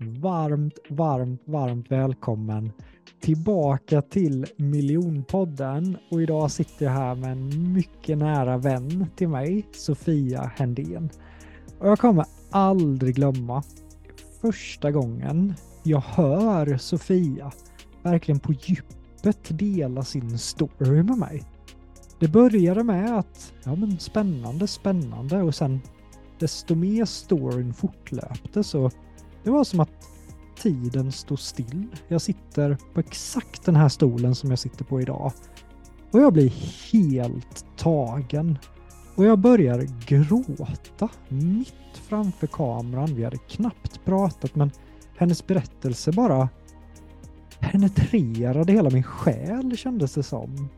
Varmt, varmt, varmt välkommen tillbaka till Miljonpodden och idag sitter jag här med en mycket nära vän till mig, Sofia Händén. Och jag kommer aldrig glömma första gången jag hör Sofia verkligen på djupet dela sin story med mig. Det började med att, ja men spännande, spännande och sen desto mer storyn fortlöpte så det var som att tiden stod still. Jag sitter på exakt den här stolen som jag sitter på idag. Och jag blir helt tagen. Och jag börjar gråta mitt framför kameran. Vi hade knappt pratat men hennes berättelse bara penetrerade hela min själ kändes det som.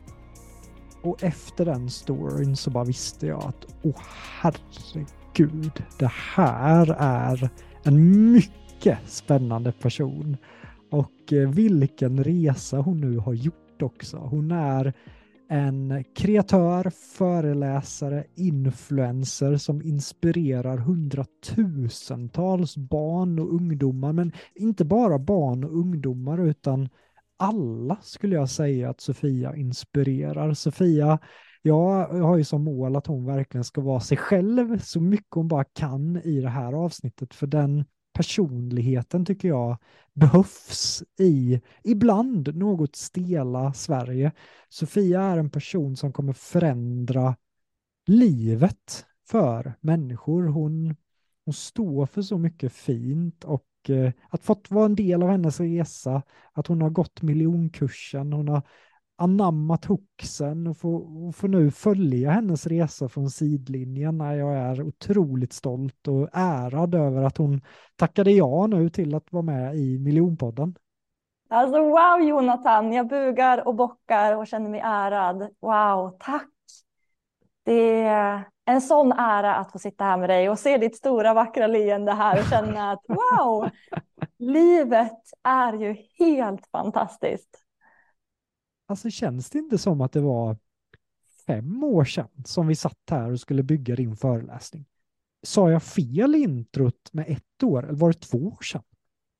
Och efter den storyn så bara visste jag att åh herregud, det här är en mycket spännande person. Och eh, vilken resa hon nu har gjort också. Hon är en kreatör, föreläsare, influencer som inspirerar hundratusentals barn och ungdomar. Men inte bara barn och ungdomar utan alla skulle jag säga att Sofia inspirerar. Sofia jag har ju som mål att hon verkligen ska vara sig själv så mycket hon bara kan i det här avsnittet, för den personligheten tycker jag behövs i ibland något stela Sverige. Sofia är en person som kommer förändra livet för människor. Hon, hon står för så mycket fint och eh, att fått vara en del av hennes resa, att hon har gått miljonkursen, hon har anammat hoxen och får, och får nu följa hennes resa från sidlinjen när jag är otroligt stolt och ärad över att hon tackade ja nu till att vara med i Miljonpodden. Alltså wow Jonathan, jag bugar och bockar och känner mig ärad. Wow, tack! Det är en sån ära att få sitta här med dig och se ditt stora vackra leende här och känna att wow, livet är ju helt fantastiskt. Alltså känns det inte som att det var fem år sedan som vi satt här och skulle bygga din föreläsning? Sa jag fel introt med ett år eller var det två år sedan?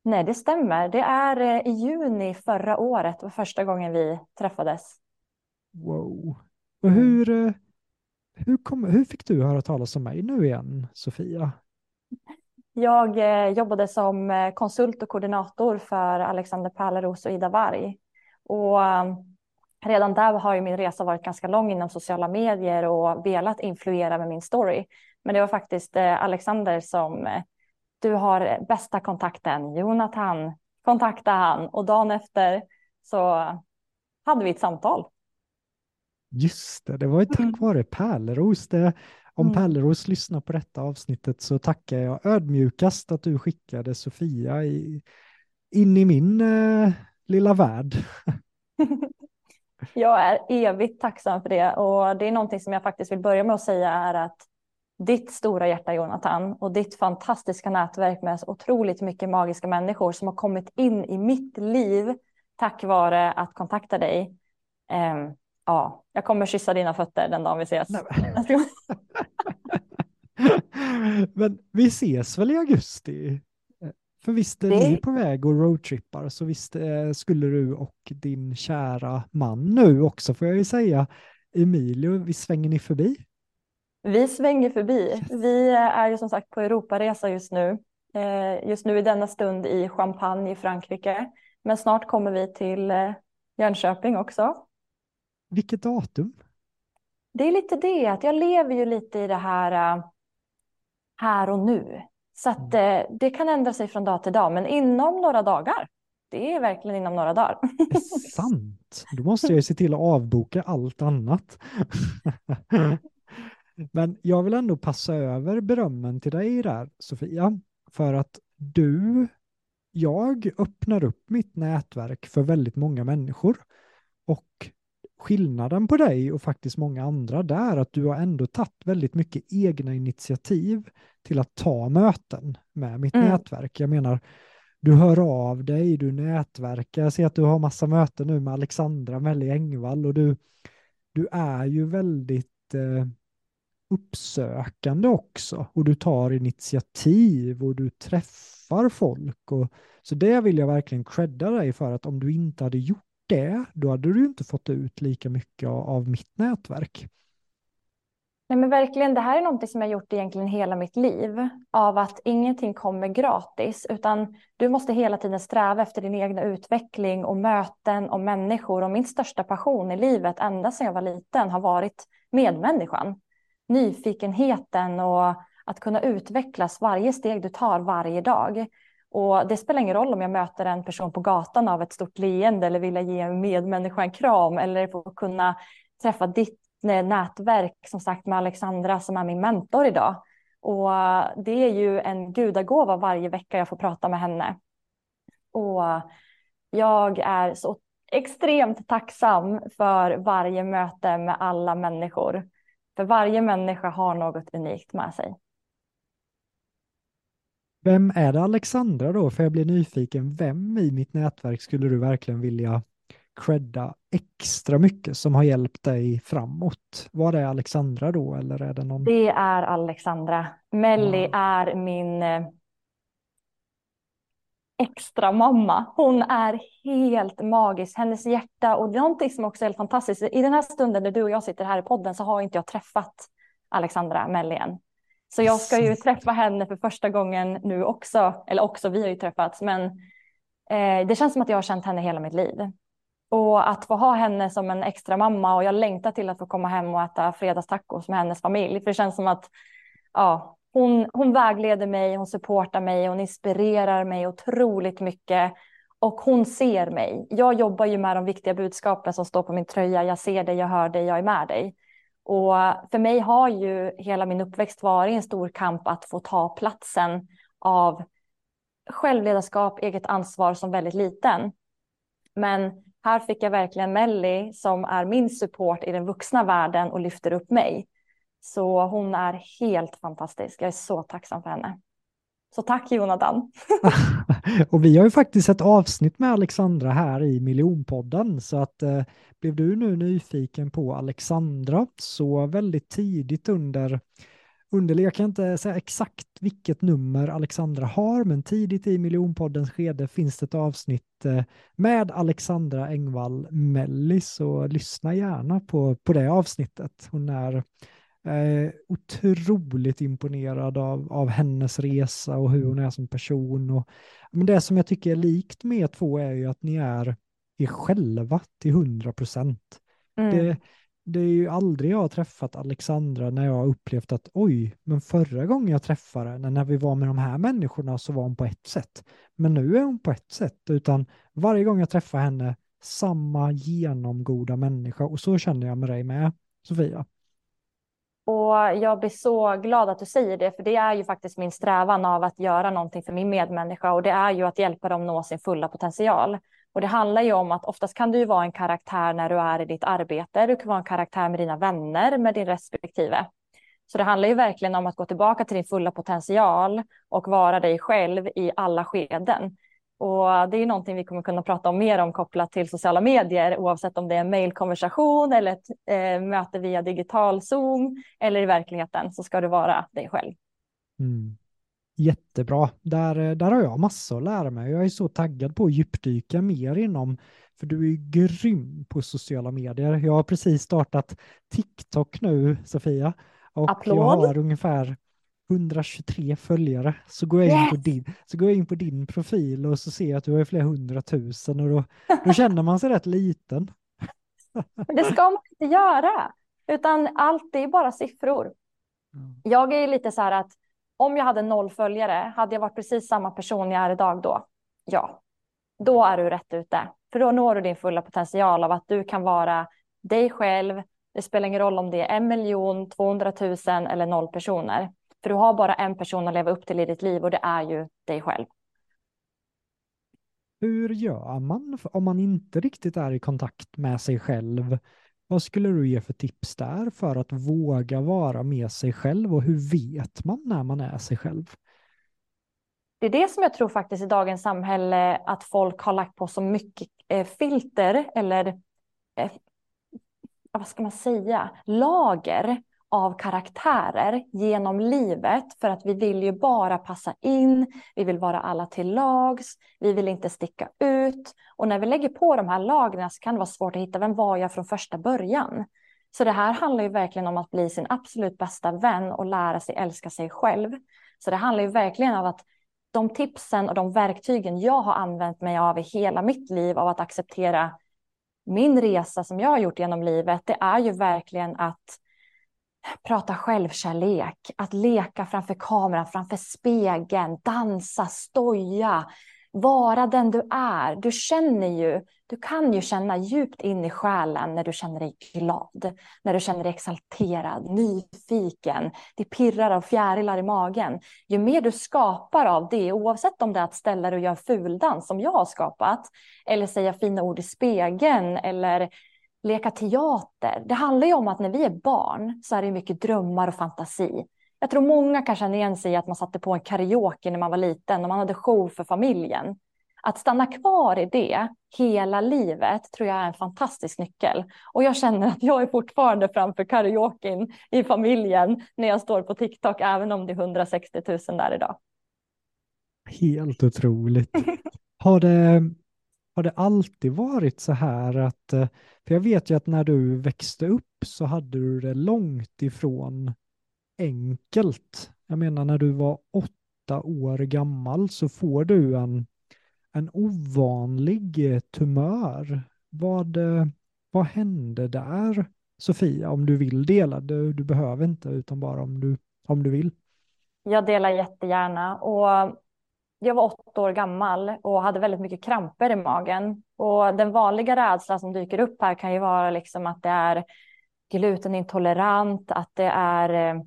Nej, det stämmer. Det är eh, i juni förra året var första gången vi träffades. Wow. Och mm. hur, eh, hur, kom, hur fick du höra talas om mig nu igen, Sofia? Jag eh, jobbade som konsult och koordinator för Alexander Pärleros och Ida Varg. Och redan där har ju min resa varit ganska lång inom sociala medier och velat influera med min story. Men det var faktiskt eh, Alexander som eh, du har bästa kontakten, Jonathan, kontakta han och dagen efter så hade vi ett samtal. Just det, det var ju tack mm. vare Pärleros. Det, om mm. Pärleros lyssnar på detta avsnittet så tackar jag ödmjukast att du skickade Sofia i, in i min eh, lilla värld. Jag är evigt tacksam för det och det är någonting som jag faktiskt vill börja med att säga är att ditt stora hjärta Jonathan och ditt fantastiska nätverk med så otroligt mycket magiska människor som har kommit in i mitt liv tack vare att kontakta dig. Eh, ja, Jag kommer kyssa dina fötter den dagen vi ses. Men vi ses väl i augusti? För visst är det... ni på väg och roadtrippar, så visst eh, skulle du och din kära man nu också, får jag ju säga, Emilio, vi svänger ni förbi? Vi svänger förbi. Yes. Vi är ju som sagt på Europaresa just nu. Eh, just nu i denna stund i Champagne i Frankrike. Men snart kommer vi till eh, Jönköping också. Vilket datum? Det är lite det, att jag lever ju lite i det här här och nu. Så att mm. det kan ändra sig från dag till dag, men inom några dagar. Det är verkligen inom några dagar. Det är sant. Då måste jag ju se till att avboka allt annat. Men jag vill ändå passa över berömmen till dig där, Sofia, för att du, jag öppnar upp mitt nätverk för väldigt många människor. Och skillnaden på dig och faktiskt många andra där att du har ändå tagit väldigt mycket egna initiativ till att ta möten med mitt mm. nätverk. Jag menar, du hör av dig, du nätverkar. Jag ser att du har massa möten nu med Alexandra Melli Engvall och du, du är ju väldigt eh, uppsökande också och du tar initiativ och du träffar folk. Och, så det vill jag verkligen credda dig för att om du inte hade gjort det, då hade du inte fått ut lika mycket av, av mitt nätverk. Nej, men verkligen, det här är något som jag gjort egentligen hela mitt liv. Av att ingenting kommer gratis, utan du måste hela tiden sträva efter din egna utveckling och möten och människor. Och min största passion i livet, ända sedan jag var liten, har varit medmänniskan. Nyfikenheten och att kunna utvecklas varje steg du tar varje dag. Och det spelar ingen roll om jag möter en person på gatan av ett stort leende eller vill ge en medmänniska en kram eller få kunna träffa ditt Eh, nätverk som sagt med Alexandra som är min mentor idag. Och eh, det är ju en gudagåva varje vecka jag får prata med henne. Och eh, jag är så extremt tacksam för varje möte med alla människor. För varje människa har något unikt med sig. Vem är det Alexandra då? För jag blir nyfiken. Vem i mitt nätverk skulle du verkligen vilja credda extra mycket som har hjälpt dig framåt? Var det Alexandra då eller är det någon? Det är Alexandra. Melli ja. är min eh, extra mamma. Hon är helt magisk. Hennes hjärta och någonting som också är helt fantastiskt. I den här stunden när du och jag sitter här i podden så har inte jag träffat Alexandra Melli än. Så jag ska ju träffa henne för första gången nu också. Eller också, vi har ju träffats. Men eh, det känns som att jag har känt henne hela mitt liv. Och att få ha henne som en extra mamma och jag längtar till att få komma hem och äta fredagstacos med hennes familj. För det känns som att ja, hon, hon vägleder mig, hon supportar mig, hon inspirerar mig otroligt mycket. Och hon ser mig. Jag jobbar ju med de viktiga budskapen som står på min tröja. Jag ser dig, jag hör dig, jag är med dig. Och för mig har ju hela min uppväxt varit en stor kamp att få ta platsen av självledarskap, eget ansvar som väldigt liten. Men här fick jag verkligen Melly som är min support i den vuxna världen och lyfter upp mig. Så hon är helt fantastisk. Jag är så tacksam för henne. Så tack Jonathan. och vi har ju faktiskt ett avsnitt med Alexandra här i Miljonpodden så att eh, blev du nu nyfiken på Alexandra så väldigt tidigt under under, jag kan inte säga exakt vilket nummer Alexandra har, men tidigt i miljonpoddens skede finns det ett avsnitt eh, med Alexandra Engvall Mellis, så lyssna gärna på, på det avsnittet. Hon är eh, otroligt imponerad av, av hennes resa och hur hon är som person. Och, men det som jag tycker är likt med er två är ju att ni är er själva till hundra procent. Mm det är ju aldrig jag har träffat Alexandra när jag har upplevt att oj, men förra gången jag träffade henne när vi var med de här människorna så var hon på ett sätt. Men nu är hon på ett sätt, utan varje gång jag träffar henne samma genomgoda människa och så känner jag med dig med, Sofia. Och jag blir så glad att du säger det, för det är ju faktiskt min strävan av att göra någonting för min medmänniska och det är ju att hjälpa dem nå sin fulla potential. Och det handlar ju om att oftast kan du ju vara en karaktär när du är i ditt arbete. Du kan vara en karaktär med dina vänner, med din respektive. Så det handlar ju verkligen om att gå tillbaka till din fulla potential och vara dig själv i alla skeden. Och det är någonting vi kommer kunna prata om mer om kopplat till sociala medier oavsett om det är en mejlkonversation eller ett eh, möte via digital Zoom eller i verkligheten så ska du vara dig själv. Mm. Jättebra. Där, där har jag massor att lära mig. Jag är så taggad på att djupdyka mer inom, för du är ju grym på sociala medier. Jag har precis startat TikTok nu, Sofia. Och Applåd. jag har ungefär 123 följare. Så går, jag in Yes. på din, så går jag in på din profil och så ser jag att du har flera hundratusen och då, då känner man sig rätt liten. Men det ska man inte göra, utan allt är bara siffror. Jag är lite så här att om jag hade noll följare, hade jag varit precis samma person jag är idag då? Ja, då är du rätt ute. För då når du din fulla potential av att du kan vara dig själv. Det spelar ingen roll om det är en miljon, 200 000 eller noll personer. För du har bara en person att leva upp till i ditt liv och det är ju dig själv. Hur gör man om man inte riktigt är i kontakt med sig själv? Vad skulle du ge för tips där för att våga vara med sig själv och hur vet man när man är sig själv? Det är det som jag tror faktiskt i dagens samhälle att folk har lagt på så mycket eh, filter eller eh, vad ska man säga, lager av karaktärer genom livet för att vi vill ju bara passa in, vi vill vara alla till lags, vi vill inte sticka ut och när vi lägger på de här lagren så kan det vara svårt att hitta vem var jag från första början. Så det här handlar ju verkligen om att bli sin absolut bästa vän och lära sig älska sig själv. Så det handlar ju verkligen om att de tipsen och de verktygen jag har använt mig av i hela mitt liv av att acceptera min resa som jag har gjort genom livet, det är ju verkligen att prata självkärlek, att leka framför kameran, framför spegeln, dansa, stoja, vara den du är. Du känner ju, du kan ju känna djupt in i själen när du känner dig glad, när du känner dig exalterad, nyfiken, det pirrar av fjärilar i magen. Ju mer du skapar av det, oavsett om det är att ställa dig och göra fuldans som jag har skapat, eller säga fina ord i spegeln, eller leka teater. Det handlar ju om att när vi är barn så är det mycket drömmar och fantasi. Jag tror många kan känna igen sig i att man satte på en karaoke när man var liten och man hade show för familjen. Att stanna kvar i det hela livet tror jag är en fantastisk nyckel. Och jag känner att jag är fortfarande framför karaoken i familjen när jag står på TikTok, även om det är 160 000 där idag. Helt otroligt. Har det, har det alltid varit så här att, eh, för jag vet ju att när du växte upp så hade du det långt ifrån enkelt. Jag menar när du var åtta år gammal så får du en, en ovanlig eh, tumör. Vad, eh, vad hände där, Sofia? Om du vill dela, du, du behöver inte, utan bara om du, om du vill. Jag delar jättegärna. Och jag var åtta år gammal och hade väldigt mycket kramper i magen. Och den vanliga rädslan som dyker upp här kan ju vara liksom att det är glutenintolerant, att det är... Eh,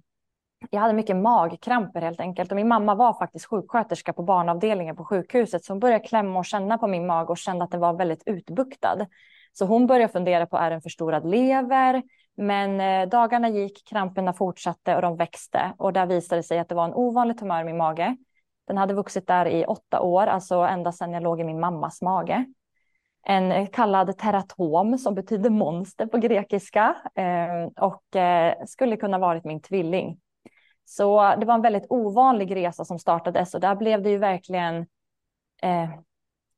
jag hade mycket magkramper helt enkelt. Och min mamma var faktiskt sjuksköterska på barnavdelningen på sjukhuset. Så hon började klämma och känna på min mage och kände att den var väldigt utbuktad. Så hon började fundera på, är det en förstorad lever? Men eh, dagarna gick, kramperna fortsatte och de växte. Och där visade det sig att det var en ovanlig tumör i min mage. Den hade vuxit där i åtta år, alltså ända sedan jag låg i min mammas mage. En kallad teratom som betyder monster på grekiska ehm, och eh, skulle kunna varit min tvilling. Så det var en väldigt ovanlig resa som startades och där blev det ju verkligen eh,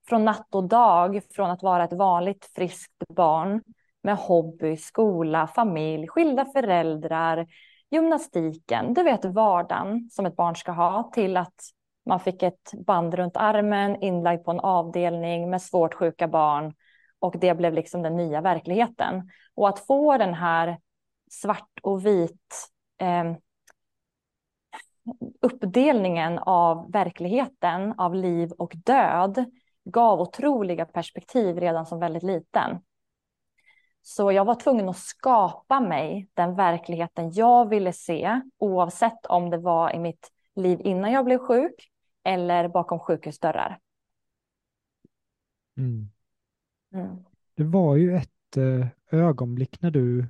från natt och dag från att vara ett vanligt friskt barn med hobby, skola, familj, skilda föräldrar, gymnastiken, du vet vardagen som ett barn ska ha till att man fick ett band runt armen inlagd på en avdelning med svårt sjuka barn och det blev liksom den nya verkligheten. Och att få den här svart och vit eh, uppdelningen av verkligheten, av liv och död gav otroliga perspektiv redan som väldigt liten. Så jag var tvungen att skapa mig den verkligheten jag ville se, oavsett om det var i mitt liv innan jag blev sjuk eller bakom sjukhusdörrar. Mm. Mm. Det var ju ett eh, ögonblick när du,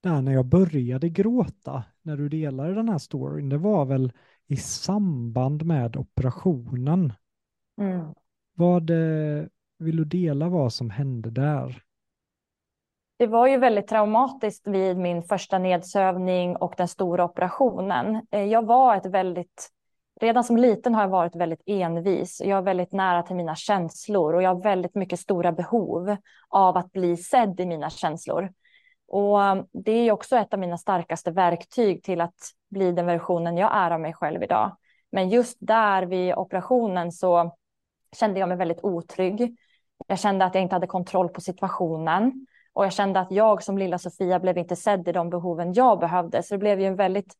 där när jag började gråta, när du delade den här storyn, det var väl i samband med operationen. Mm. Vad eh, vill du dela vad som hände där? Det var ju väldigt traumatiskt vid min första nedsövning och den stora operationen. Eh, jag var ett väldigt, redan som liten har jag varit väldigt envis. Jag är väldigt nära till mina känslor och jag har väldigt mycket stora behov av att bli sedd i mina känslor. Och eh, det är också ett av mina starkaste verktyg till att bli den versionen jag är av mig själv idag. Men just där vid operationen så kände jag mig väldigt otrygg. Jag kände att jag inte hade kontroll på situationen och jag kände att jag som lilla Sofia blev inte sedd i de behoven jag behövde. Så det blev ju en väldigt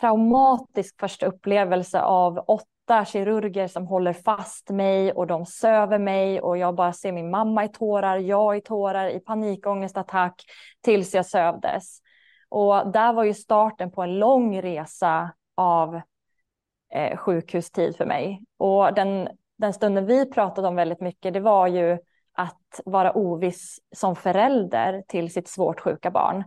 traumatisk första upplevelse av åtta kirurger som håller fast mig och de söver mig och jag bara ser min mamma i tårar, jag i tårar, i panikångestattack tills jag sövdes. Och där var ju starten på en lång resa av eh, sjukhustid för mig. Och den, den stunden vi pratade om väldigt mycket, det var ju att vara oviss som förälder till sitt svårt sjuka barn.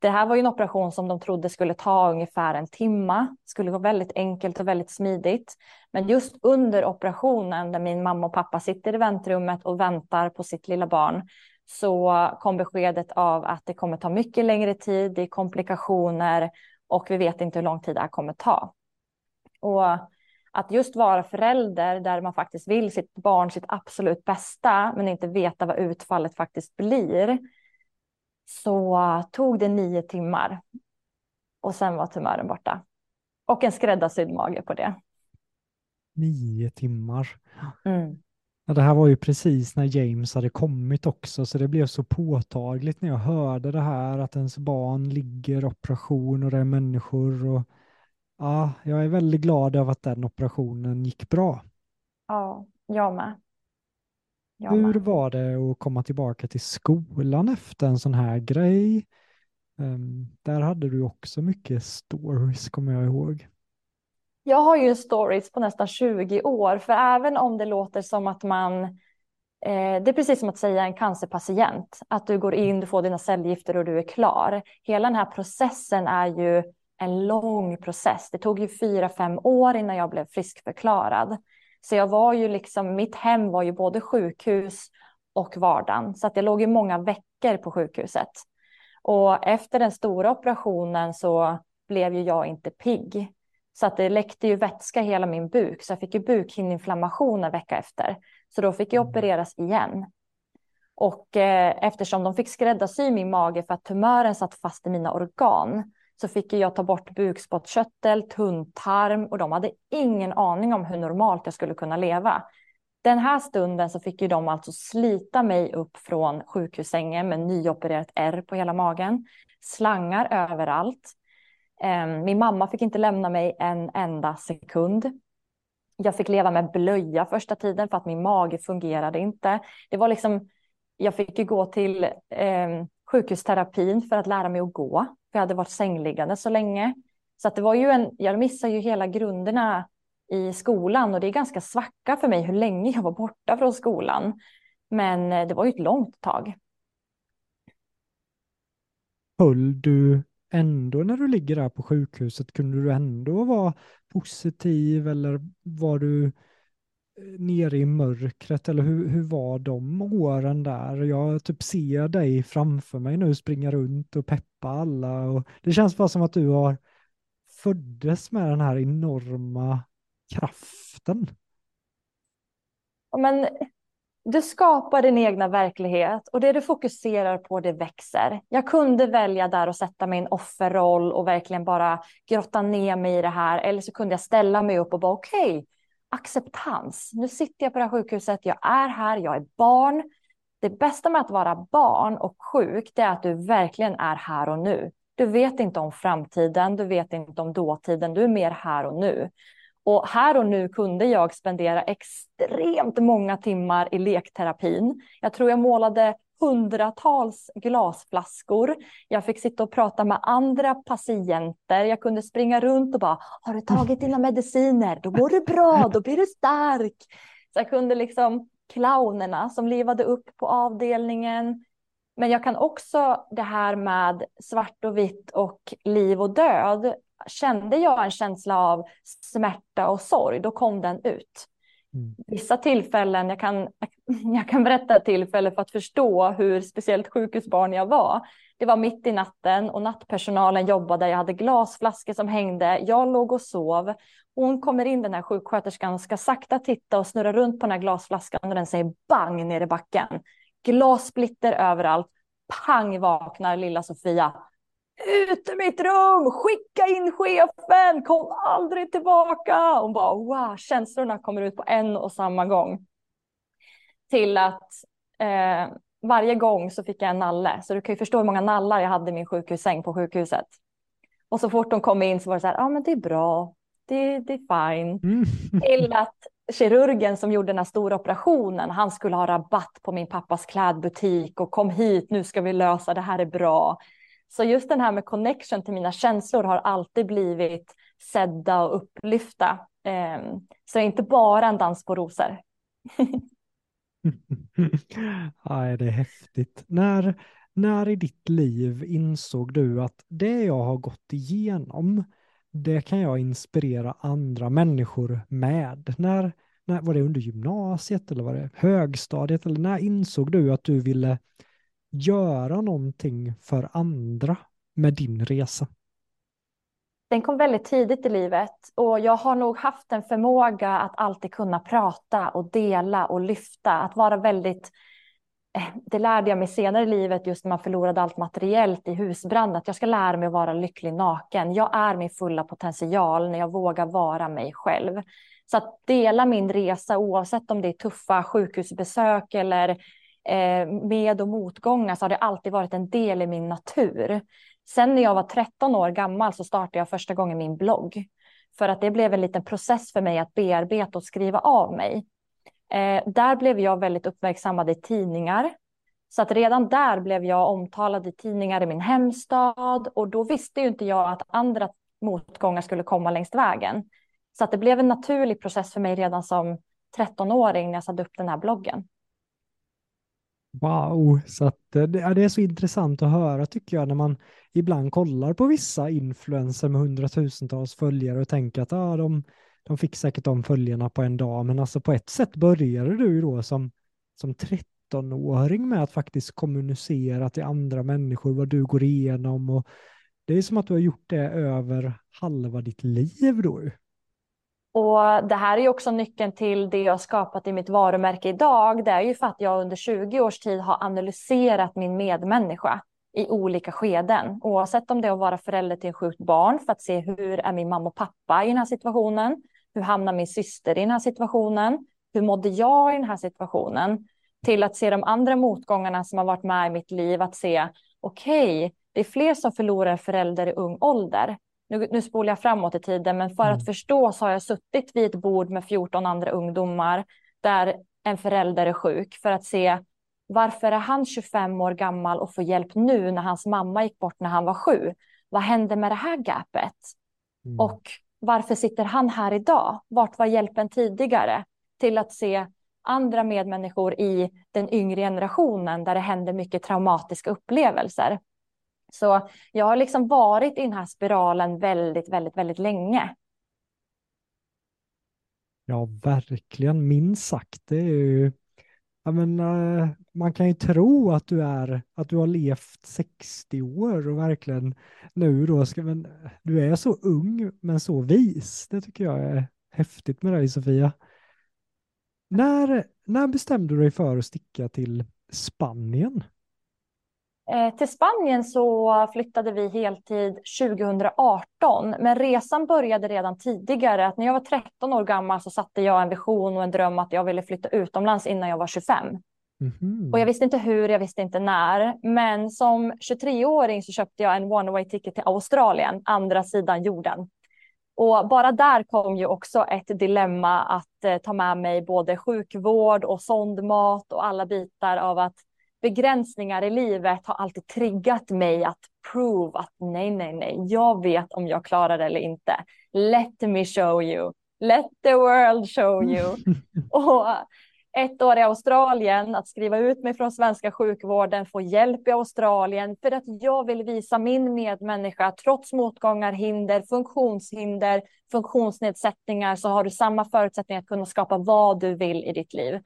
Det här var ju en operation som de trodde skulle ta ungefär en timma, skulle gå väldigt enkelt och väldigt smidigt. Men just under operationen, där min mamma och pappa sitter i väntrummet och väntar på sitt lilla barn, så kom beskedet av att det kommer ta mycket längre tid, det är komplikationer och vi vet inte hur lång tid det här kommer ta. Och att just vara förälder där man faktiskt vill sitt barn sitt absolut bästa men inte veta vad utfallet faktiskt blir. Så tog det nio timmar och sen var tumören borta. Och en skräddarsydd mage på det. Nio timmar. Mm. Ja, det här var ju precis när James hade kommit också, så det blev så påtagligt när jag hörde det här att ens barn ligger operation och det är människor och Ja, jag är väldigt glad över att den operationen gick bra. Ja, jag med. Jag Hur var det att komma tillbaka till skolan efter en sån här grej? Um, där hade du också mycket stories, kommer jag ihåg. Jag har ju stories på nästan 20 år, för även om det låter som att man eh, det är precis som att säga en cancerpatient, att du går in, du får dina cellgifter och du är klar. Hela den här processen är ju en lång process. Det tog ju fyra, fem år innan jag blev friskförklarad. Så jag var ju liksom, mitt hem var ju både sjukhus och vardagen. Så att jag låg ju många veckor på sjukhuset. Och efter den stora operationen så blev ju jag inte pigg. Så att det läckte ju vätska hela min buk. Så jag fick ju bukhinneinflammation en vecka efter. Så då fick jag mm. opereras igen. Och eh, eftersom de fick skräddarsy min mage för att tumören satt fast i mina organ så fick jag ta bort bukspottkörtel, tunntarm och de hade ingen aning om hur normalt jag skulle kunna leva. Den här stunden så fick ju de alltså slita mig upp från sjukhussängen med nyopererat R på hela magen, slangar överallt. Ehm, min mamma fick inte lämna mig en enda sekund. Jag fick leva med blöja första tiden för att min mage fungerade inte. Det var liksom, jag fick ju gå till eh, sjukhusterapin för att lära mig att gå. För jag hade varit sängliggande så länge. Så att det var ju en, jag missade ju hela grunderna i skolan och det är ganska svacka för mig hur länge jag var borta från skolan. Men eh, det var ju ett långt tag. Höll du ändå när du ligger där på sjukhuset, kunde du ändå vara positiv eller var du nere i mörkret eller hur, hur var de åren där? Jag typ ser dig framför mig nu springa runt och peppa alla och det känns bara som att du har föddes med den här enorma kraften. Men du skapar din egna verklighet och det du fokuserar på det växer. Jag kunde välja där och sätta min offerroll och verkligen bara grotta ner mig i det här eller så kunde jag ställa mig upp och bara okej, okay, acceptans. Nu sitter jag på det här sjukhuset, jag är här, jag är barn. Det bästa med att vara barn och sjuk, det är att du verkligen är här och nu. Du vet inte om framtiden, du vet inte om dåtiden, du är mer här och nu. Och här och nu kunde jag spendera extremt många timmar i lekterapin. Jag tror jag målade hundratals glasflaskor. Jag fick sitta och prata med andra patienter. Jag kunde springa runt och bara, har du tagit dina mediciner? Då går det bra, då blir du stark. Så jag kunde liksom clownerna som levade upp på avdelningen. Men jag kan också det här med svart och vitt och liv och död. Kände jag en känsla av smärta och sorg, då kom den ut. Mm. Vissa tillfällen, jag kan, jag kan berätta ett tillfälle för att förstå hur speciellt sjukhusbarn jag var. Det var mitt i natten och nattpersonalen jobbade. Jag hade glasflaskor som hängde. Jag låg och sov. Hon kommer in, den här sjuksköterskan, ska sakta titta och snurra runt på den här glasflaskan och den säger bang ner i backen. Glassplitter överallt. Pang vaknar lilla Sofia. Ut ur mitt rum! Skicka in chefen! Kom aldrig tillbaka! Hon bara wow, känslorna kommer ut på en och samma gång. Till att eh, varje gång så fick jag en nalle. Så du kan ju förstå hur många nallar jag hade i min sjukhussäng på sjukhuset. Och så fort de kom in så var det så här, ja ah, men det är bra, det, det är fine. Mm. Till att kirurgen som gjorde den här stora operationen, han skulle ha rabatt på min pappas klädbutik och kom hit, nu ska vi lösa det här är bra. Så just den här med connection till mina känslor har alltid blivit sedda och upplyfta. Ehm, så det är inte bara en dans på rosor. Nej, det är häftigt. När, när i ditt liv insåg du att det jag har gått igenom, det kan jag inspirera andra människor med? När, när, var det under gymnasiet eller var det högstadiet? Eller när insåg du att du ville göra någonting för andra med din resa? Den kom väldigt tidigt i livet och jag har nog haft en förmåga att alltid kunna prata och dela och lyfta, att vara väldigt eh, det lärde jag mig senare i livet just när man förlorade allt materiellt i husbranden, att jag ska lära mig att vara lycklig naken. Jag är min fulla potential när jag vågar vara mig själv. Så att dela min resa oavsett om det är tuffa sjukhusbesök eller Eh, med och motgångar så har det alltid varit en del i min natur. Sen när jag var 13 år gammal så startade jag första gången min blogg. För att det blev en liten process för mig att bearbeta och skriva av mig. Eh, där blev jag väldigt uppmärksammad i tidningar. Så att redan där blev jag omtalad i tidningar i min hemstad. Och då visste ju inte jag att andra motgångar skulle komma längs vägen. Så att det blev en naturlig process för mig redan som 13-åring när jag satte upp den här bloggen. Wow, så att eh, det, det är så intressant att höra tycker jag när man ibland kollar på vissa influenser med hundratusentals följare och tänker att ah, de, de fick säkert de följarna på en dag, men alltså på ett sätt började du då som, som 13-åring med att faktiskt kommunicera till andra människor vad du går igenom och det är som att du har gjort det över halva ditt liv då. Och det här är ju också nyckeln till det jag skapat i mitt varumärke idag. Det är ju för att jag under 20 års tid har analyserat min medmänniska i olika skeden. Oavsett om det är att vara förälder till en sjukt barn för att se hur är min mamma och pappa i den här situationen? Hur hamnar min syster i den här situationen? Hur mådde jag i den här situationen? Till att se de andra motgångarna som har varit med i mitt liv, att se okej, okay, det är fler som förlorar en förälder i ung ålder nu, nu spolar jag framåt i tiden, men för mm. att förstå så har jag suttit vid ett bord med 14 andra ungdomar där en förälder är sjuk för att se varför är han 25 år gammal och får hjälp nu när hans mamma gick bort när han var sju? Vad hände med det här gapet? Mm. Och varför sitter han här idag? Vart var hjälpen tidigare? Till att se andra medmänniskor i den yngre generationen där det händer mycket traumatiska upplevelser. Så jag har liksom varit i den här spiralen väldigt, väldigt, väldigt länge. Ja, verkligen. Minst sagt. Det är ju, jag menar, eh, man kan ju tro att du är, att du har levt 60 år och verkligen nu då ska, men du är så ung men så vis. Det tycker jag är häftigt med dig Sofia. När, när bestämde du dig för att sticka till Spanien? Eh, till Spanien så flyttade vi heltid 2018, men resan började redan tidigare. Att när jag var 13 år gammal så satte jag en vision och en dröm att jag ville flytta utomlands innan jag var 25. Mm-hmm. Och jag visste inte hur, jag visste inte när. Men som 23-åring så köpte jag en one way ticket till Australien, andra sidan jorden. Och bara där kom ju också ett dilemma att eh, ta med mig både sjukvård och sondmat och alla bitar av att begränsningar i livet har alltid triggat mig att prove att nej, nej, nej, jag vet om jag klarar det eller inte. Let me show you. Let the world show you. och ett år i Australien, att skriva ut mig från svenska sjukvården, få hjälp i Australien för att jag vill visa min medmänniska, trots motgångar, hinder, funktionshinder, funktionsnedsättningar, så har du samma förutsättningar att kunna skapa vad du vill i ditt liv.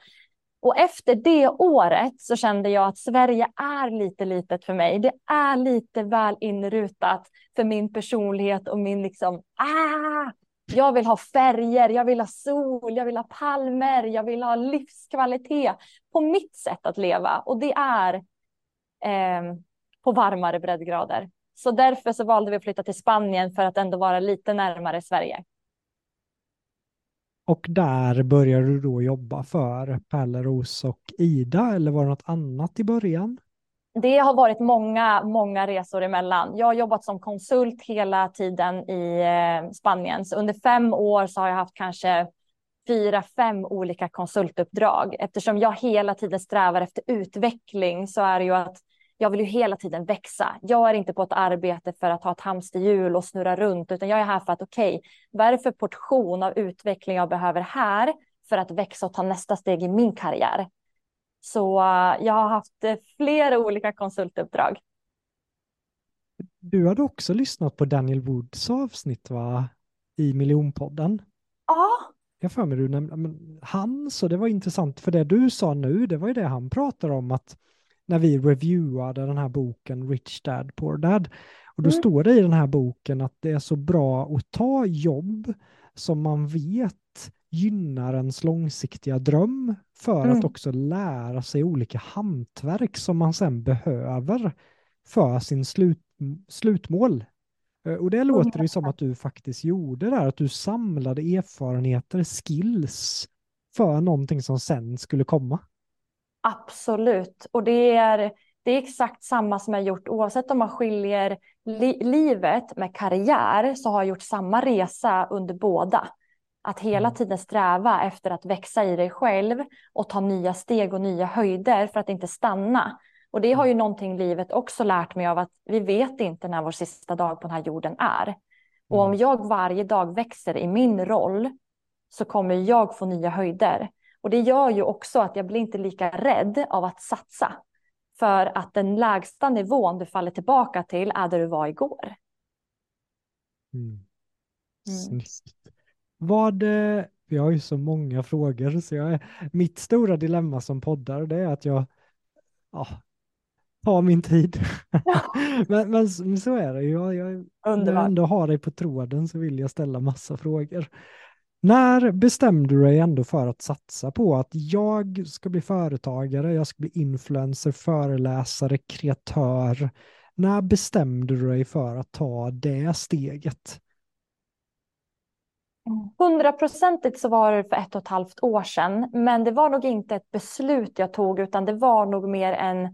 Och efter det året så kände jag att Sverige är lite litet för mig. Det är lite väl inrutat för min personlighet och min liksom, ah, jag vill ha färger, jag vill ha sol, jag vill ha palmer, jag vill ha livskvalitet på mitt sätt att leva. Och det är eh, på varmare breddgrader. Så därför så valde vi att flytta till Spanien för att ändå vara lite närmare Sverige. Och där började du då jobba för Pärleros och Ida eller var det något annat i början? Det har varit många, många resor emellan. Jag har jobbat som konsult hela tiden i eh, Spanien. Så under fem år så har jag haft kanske fyra, fem olika konsultuppdrag. Eftersom jag hela tiden strävar efter utveckling så är det ju att jag vill ju hela tiden växa. Jag är inte på ett arbete för att ha ett hamsterhjul och snurra runt, utan jag är här för att okej, okay, vad är det för portion av utveckling jag behöver här för att växa och ta nästa steg i min karriär? Så uh, jag har haft uh, flera olika konsultuppdrag. Du hade också lyssnat på Daniel Woods avsnitt va? i miljonpodden. Ja. Jag för mig du nämnde, han, så det var intressant för det du sa nu, det var ju det han pratade om att när vi reviewade den här boken Rich Dad Poor Dad. Och då mm. står det i den här boken att det är så bra att ta jobb som man vet gynnar ens långsiktiga dröm för mm. att också lära sig olika hantverk som man sen behöver för sin slut, slutmål. Eh, och det låter ju som att du faktiskt gjorde där, att du samlade erfarenheter, skills för någonting som sen skulle komma. Absolut, och det är, det är exakt samma som jag gjort oavsett om man skiljer li livet med karriär så har jag gjort samma resa under båda. Att hela mm. tiden sträva efter att växa i dig själv och ta nya steg och nya höjder för att inte stanna. Och det har ju någonting livet också lärt mig av att vi vet inte när vår sista dag på den här jorden är. Och om mm. jag varje dag växer i min roll så kommer jag få nya höjder. Och det gör ju också att jag blir inte lika rädd av att satsa. För att den lägsta nivån du faller tillbaka till är där du var igår. Mm. Mm. Vad, eh, vi har ju så många frågor, så jag, mitt stora dilemma som poddar det är att jag ja, tar min tid. men, men, så är det ju. Jag, jag, när jag ändå har dig på tråden så vill jag ställa massa frågor. När bestämde du dig ändå för att satsa på att jag ska bli företagare, jag ska bli influencer, föreläsare, kreatör? När bestämde du dig för att ta det steget? Hundraprocentigt så var det för ett och ett halvt år sedan, men det var nog inte ett beslut jag tog, utan det var nog mer en,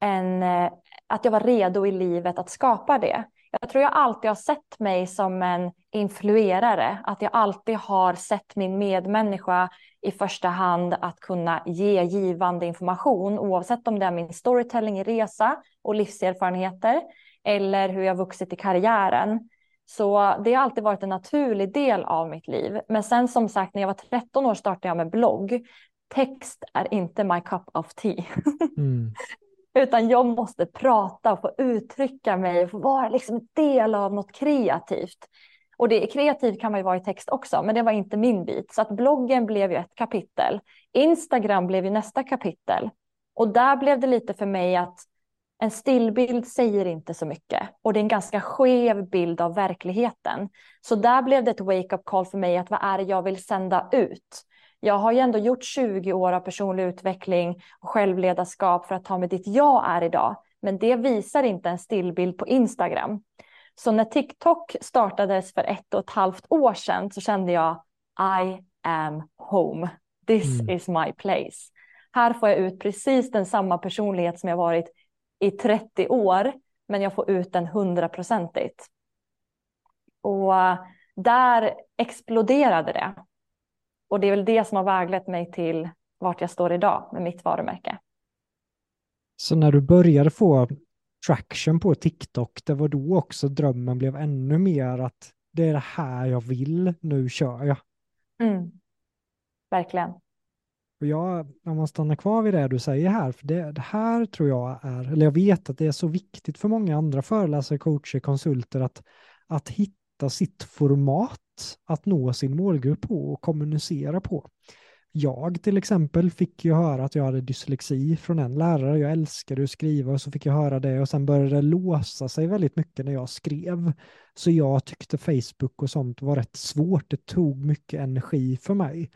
en eh, att jag var redo i livet att skapa det. Jag tror jag alltid har sett mig som en influerare, att jag alltid har sett min medmänniska i första hand att kunna ge givande information, oavsett om det är min storytelling i resa och livserfarenheter eller hur jag vuxit i karriären. Så det har alltid varit en naturlig del av mitt liv. Men sen som sagt, när jag var 13 år startade jag med blogg. Text är inte my cup of tea. Mm. Utan jag måste prata och få uttrycka mig och få vara liksom en del av något kreativt. Och det kreativ kan man ju vara i text också, men det var inte min bit. Så att bloggen blev ju ett kapitel. Instagram blev ju nästa kapitel. Och där blev det lite för mig att en stillbild säger inte så mycket och det är en ganska skev bild av verkligheten. Så där blev det ett wake-up call för mig att vad är det jag vill sända ut? Jag har ju ändå gjort 20 år av personlig utveckling och självledarskap för att ta mig dit jag är idag. Men det visar inte en stillbild på Instagram. Så när TikTok startades för ett och ett halvt år sedan så kände jag I am home. This mm. is my place. Här får jag ut precis den samma personlighet som jag varit i 30 år, men jag får ut den hundraprocentigt. Och där exploderade det. Och det är väl det som har väglett mig till vart jag står idag med mitt varumärke. Så när du började få traction på TikTok, det var då också drömmen blev ännu mer att det är det här jag vill, nu kör jag. Mm. Verkligen. Och jag, om man stannar kvar vid det du säger här, för det, det, här tror jag är, eller jag vet att det är så viktigt för många andra föreläsare, coacher, konsulter att, att hitta sitt format att nå sin målgrupp på och kommunicera på. Jag till exempel fick ju höra att jag hade dyslexi från en lärare. Jag älskade att skriva och så fick jag höra det och sen började det låsa sig väldigt mycket när jag skrev. Så jag tyckte Facebook och sånt var rätt svårt. Det tog mycket energi för mig.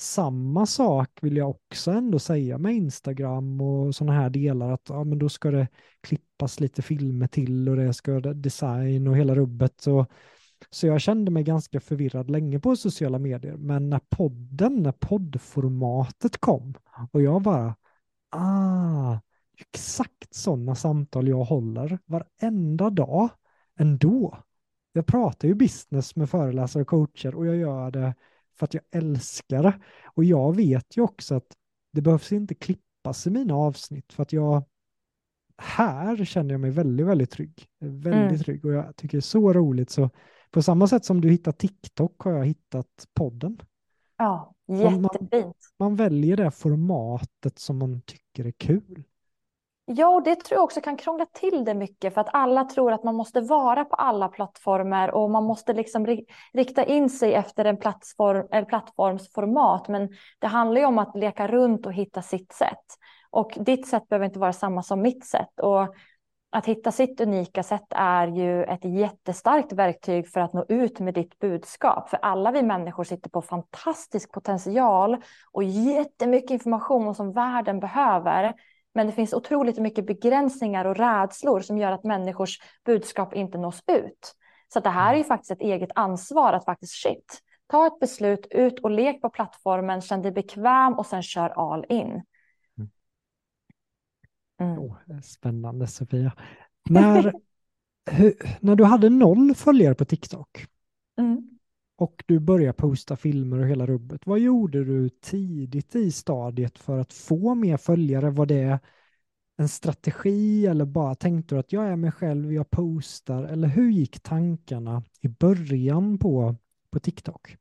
Samma sak vill jag också ändå säga med Instagram och sådana här delar att ja, men då ska det klippas lite filmer till och det ska design och hela rubbet. Och så jag kände mig ganska förvirrad länge på sociala medier. Men när podden, när poddformatet kom och jag bara, ah, exakt sådana samtal jag håller varenda dag ändå. Jag pratar ju business med föreläsare och coacher och jag gör det för att jag älskar det. Och jag vet ju också att det behövs inte klippas i mina avsnitt för att jag här känner jag mig väldigt, väldigt trygg. Väldigt mm. trygg och jag tycker det är så roligt så på samma sätt som du hittar TikTok har jag hittat podden. Ja, jättefint. Man, man väljer det formatet som man tycker är kul. Ja, och det tror jag också kan krångla till det mycket för att alla tror att man måste vara på alla plattformar och man måste liksom rikta in sig efter en, plattform, en plattformsformat. Men det handlar ju om att leka runt och hitta sitt sätt. Och ditt sätt behöver inte vara samma som mitt sätt. Och att hitta sitt unika sätt är ju ett jättestarkt verktyg för att nå ut med ditt budskap. För alla vi människor sitter på fantastisk potential och jättemycket information som världen behöver. Men det finns otroligt mycket begränsningar och rädslor som gör att människors budskap inte nås ut. Så det här är ju faktiskt ett eget ansvar att faktiskt shit, ta ett beslut, ut och lek på plattformen, känn dig bekväm och sen kör all in. Mm. Oh, spännande Sofia. När, hur, när du hade noll följare på TikTok mm. och du började posta filmer och hela rubbet, vad gjorde du tidigt i stadiet för att få mer följare? Var det en strategi eller bara tänkte du att jag är mig själv, jag postar? Eller hur gick tankarna i början på, på TikTok?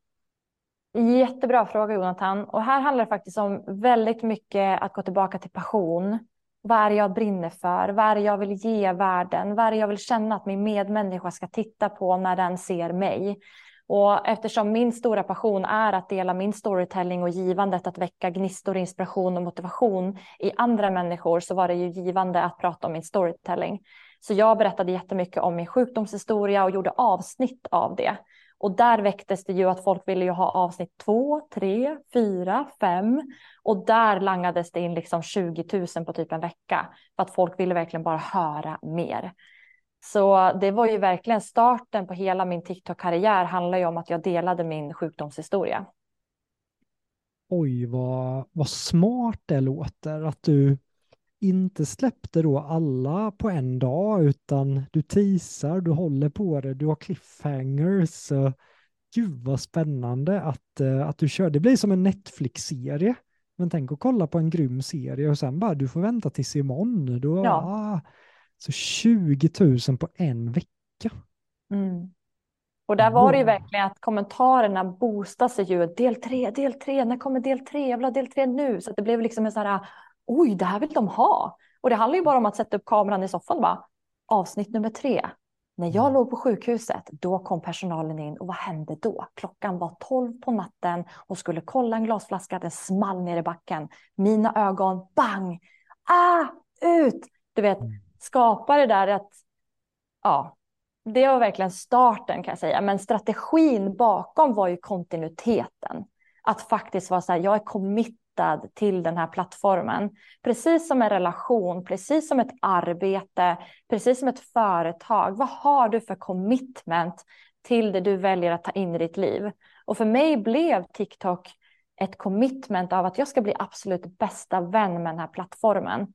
Jättebra fråga Jonathan. Och här handlar det faktiskt om väldigt mycket att gå tillbaka till passion. Vad är det jag brinner för? Vad är det jag vill ge världen? Vad är det jag vill känna att min medmänniska ska titta på när den ser mig? Och eftersom min stora passion är att dela min storytelling och givandet att väcka gnistor, inspiration och motivation i andra människor så var det ju givande att prata om min storytelling. Så jag berättade jättemycket om min sjukdomshistoria och gjorde avsnitt av det. Och där väcktes det ju att folk ville ju ha avsnitt två, tre, fyra, fem. Och där langades det in liksom 20 000 på typ en vecka. För att folk ville verkligen bara höra mer. Så det var ju verkligen starten på hela min TikTok-karriär handlar ju om att jag delade min sjukdomshistoria. Oj, vad, vad smart det låter att du inte släppte då alla på en dag utan du teasar, du håller på det, du har cliffhangers. Gud vad spännande att, eh, att du kör. Det blir som en Netflix-serie. Men tänk att kolla på en grym serie och sen bara du får vänta tills imorgon. Då, ja. ah, så 20 000 på en vecka. Mm. Och där var det ju verkligen att kommentarerna boostade sig ju. Del tre, del tre, när kommer del tre? Jag vill ha del tre nu. Så det blev liksom en sån här oj, det här vill de ha. Och det handlar ju bara om att sätta upp kameran i soffan. Bara. Avsnitt nummer tre. När jag mm. låg på sjukhuset, då kom personalen in och vad hände då? Klockan var tolv på natten och skulle kolla en glasflaska, den small ner i backen. Mina ögon, bang! Ah, ut! Du vet, mm. skapa det där att, ja, det var verkligen starten kan jag säga. Men strategin bakom var ju kontinuiteten. Att faktiskt vara så här, jag är commit kopplad till den här plattformen. Precis som en relation, precis som ett arbete, precis som ett företag. Vad har du för commitment till det du väljer att ta in i ditt liv? Och för mig blev TikTok ett commitment av att jag ska bli absolut bästa vän med den här plattformen.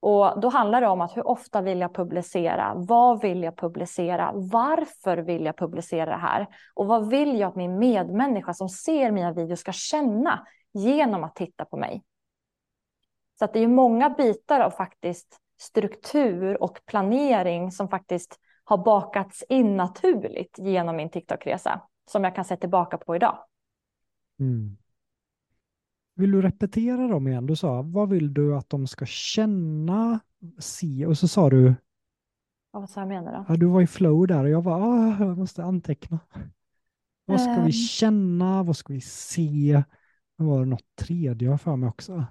Och då handlar det om att hur ofta vill jag publicera? Vad vill jag publicera? Varför vill jag publicera det här? Och vad vill jag att min medmänniska som ser mina videos ska känna genom att titta på mig. Så att det är många bitar av faktiskt struktur och planering som faktiskt har bakats in naturligt genom min TikTok-resa som jag kan se tillbaka på idag. Mm. Vill du repetera dem igen? Du sa, vad vill du att de ska känna, se? Och så sa du, Ja, vad sa jag menar då? ja, du var i flow där och jag var, ah, jag måste anteckna. Vad ska vi Ehm. känna? Vad ska vi se? Det var något tredje jag för mig också.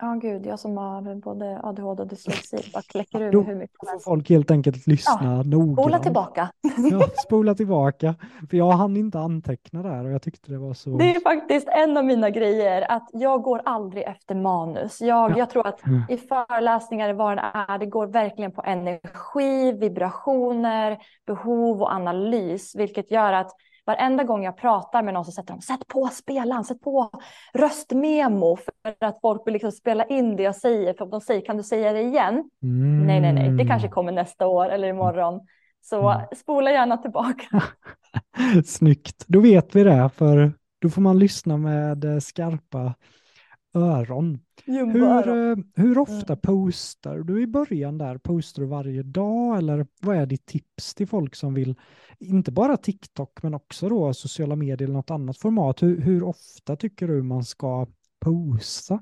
Ja, gud, jag som har både ADHD och dyslexi bara kläcker ur Då hur mycket som helst. folk helt enkelt lyssna noggrant. Spola tillbaka. Ja, spola tillbaka. För jag hann inte anteckna där och jag tyckte det var så... Det är faktiskt en av mina grejer att jag går aldrig efter manus. Jag, Ja. jag tror att Mm. i föreläsningar, vad det är, det går verkligen på energi, vibrationer, behov och analys, vilket gör att varenda gång jag pratar med någon så sätter de sätt på spelaren, sätt på röstmemo för att folk vill liksom spela in det jag säger. För om de säger kan du säga det igen? Nej, nej, nej, det kanske kommer nästa år eller imorgon. Så Mm. spola gärna tillbaka. Snyggt. Då vet vi det, för då får man lyssna med skarpa öron. Hur, eh, hur ofta postar du i början där? Postar du varje dag eller vad är ditt tips till folk som vill, inte bara TikTok men också då sociala medier eller något annat format? Hur, hur ofta tycker du man ska posta?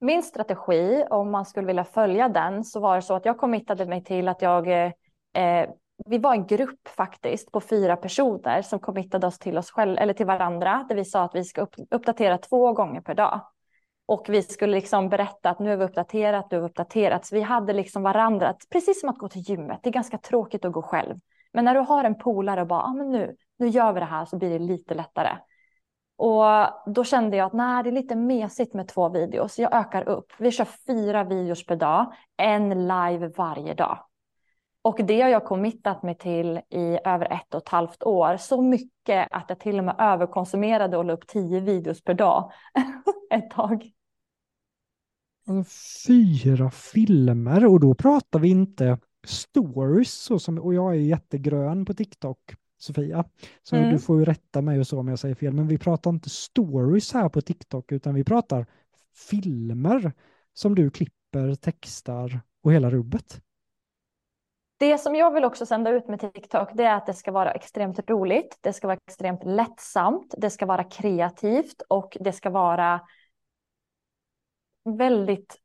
Min strategi, om man skulle vilja följa den, så var det så att jag committade mig till att jag, eh, vi var en grupp faktiskt på fyra personer som committade oss till oss själva, eller till varandra, där vi sa att vi ska upp, uppdatera två gånger per dag. Och vi skulle liksom berätta att nu har vi uppdaterat, nu har vi uppdaterat. Så vi hade liksom varandra, precis som att gå till gymmet. Det är ganska tråkigt att gå själv. Men när du har en polare och bara, ah, men nu, nu gör vi det här så blir det lite lättare. Och då kände jag att nej, det är lite mesigt med två videos. Jag ökar upp. Vi kör fyra videos per dag, en live varje dag. Och det har jag committat mig till i över ett och ett halvt år. Så mycket att jag till och med överkonsumerade och la upp tio videos per dag ett tag. Fyra filmer och då pratar vi inte stories så som, och jag är jättegrön på TikTok, Sofia. Så Mm. du får ju rätta mig och så om jag säger fel, men vi pratar inte stories här på TikTok utan vi pratar filmer som du klipper, textar och hela rubbet. Det som jag vill också sända ut med TikTok det är att det ska vara extremt roligt. Det ska vara extremt lättsamt. Det ska vara kreativt och det ska vara väldigt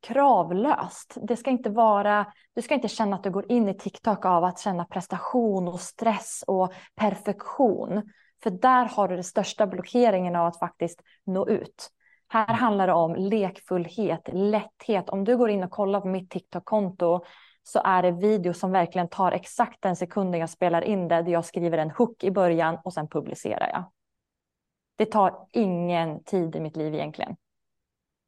kravlöst. Det ska inte vara, du ska inte känna att du går in i TikTok av att känna prestation och stress och perfektion. För där har du den största blockeringen av att faktiskt nå ut. Här handlar det om lekfullhet, lätthet. Om du går in och kollar på mitt TikTok-konto så är det video som verkligen tar exakt den sekunden jag spelar in det, där jag skriver en hook i början och sen publicerar jag. Det tar ingen tid i mitt liv egentligen.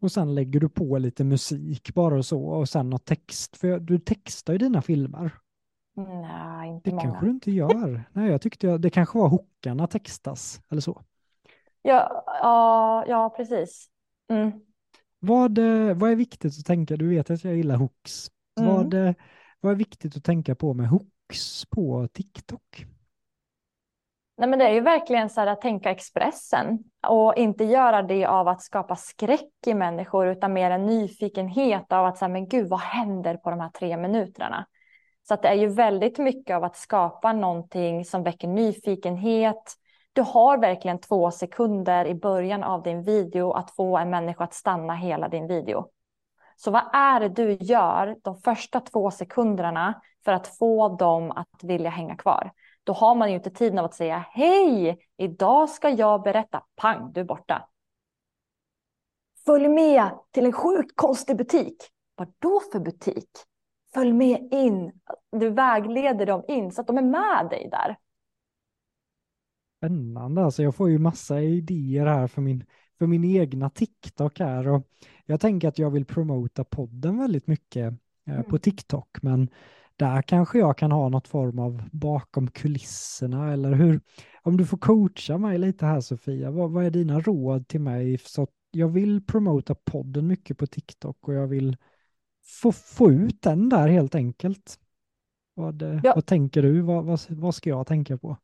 Och sen lägger du på lite musik bara och så och sen något text. För du textar ju dina filmer. Nej, inte Det många. kanske du inte gör. Nej, jag tyckte jag, det kanske var hookarna textas eller så. Ja, ja, ja precis. Mm. Vad, eh, vad är viktigt att tänka? Du vet att jag gillar hooks. Mm. Vad, eh, vad är viktigt att tänka på med hooks på TikTok? Nej, men det är ju verkligen så här att tänka Expressen och inte göra det av att skapa skräck i människor utan mer en nyfikenhet av att säga, men gud, vad händer på de här tre minuterna? Så att det är ju väldigt mycket av att skapa någonting som väcker nyfikenhet. Du har verkligen två sekunder i början av din video att få en människa att stanna hela din video. Så vad är det du gör de första två sekunderna för att få dem att vilja hänga kvar? Då har man ju inte tiden av att säga hej, idag ska jag berätta, pang, du är borta. Följ med till en sjukt konstig butik. Vad då för butik? Följ med in. Du vägleder dem in så att de är med dig där. Spännande, alltså jag får ju massa idéer här för min, för min egna TikTok här och jag tänker att jag vill promota podden väldigt mycket eh, på Mm. TikTok men där kanske jag kan ha något form av bakom kulisserna eller hur, om du får coacha mig lite här Sofia, vad, vad är dina råd till mig? Så jag vill promota podden mycket på TikTok och jag vill få, få ut den där helt enkelt. Vad, eh, Ja. vad tänker du? Vad, vad, vad ska jag tänka på?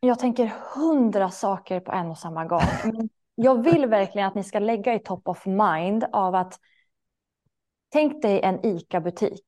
Jag tänker hundra saker på en och samma gång. Men jag vill verkligen att ni ska lägga i top of mind av att tänk dig en ICA-butik.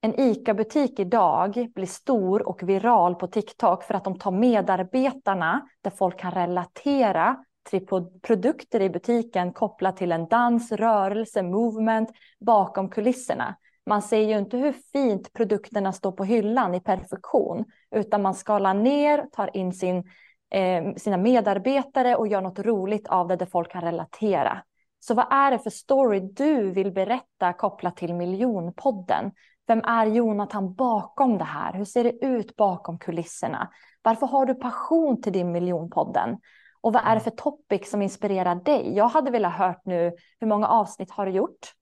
En ICA-butik idag blir stor och viral på TikTok för att de tar medarbetarna där folk kan relatera till produkter i butiken kopplat till en dans, rörelse, movement bakom kulisserna. Man ser ju inte hur fint produkterna står på hyllan i perfektion, utan man skalar ner, tar in sin, eh, sina medarbetare och gör något roligt av det där folk kan relatera. Så vad är det för story du vill berätta kopplat till miljonpodden? Vem är Jonathan bakom det här? Hur ser det ut bakom kulisserna? Varför har du passion till din miljonpodden? Och vad är det för topic som inspirerar dig? Jag hade velat hört nu, hur många avsnitt har du gjort?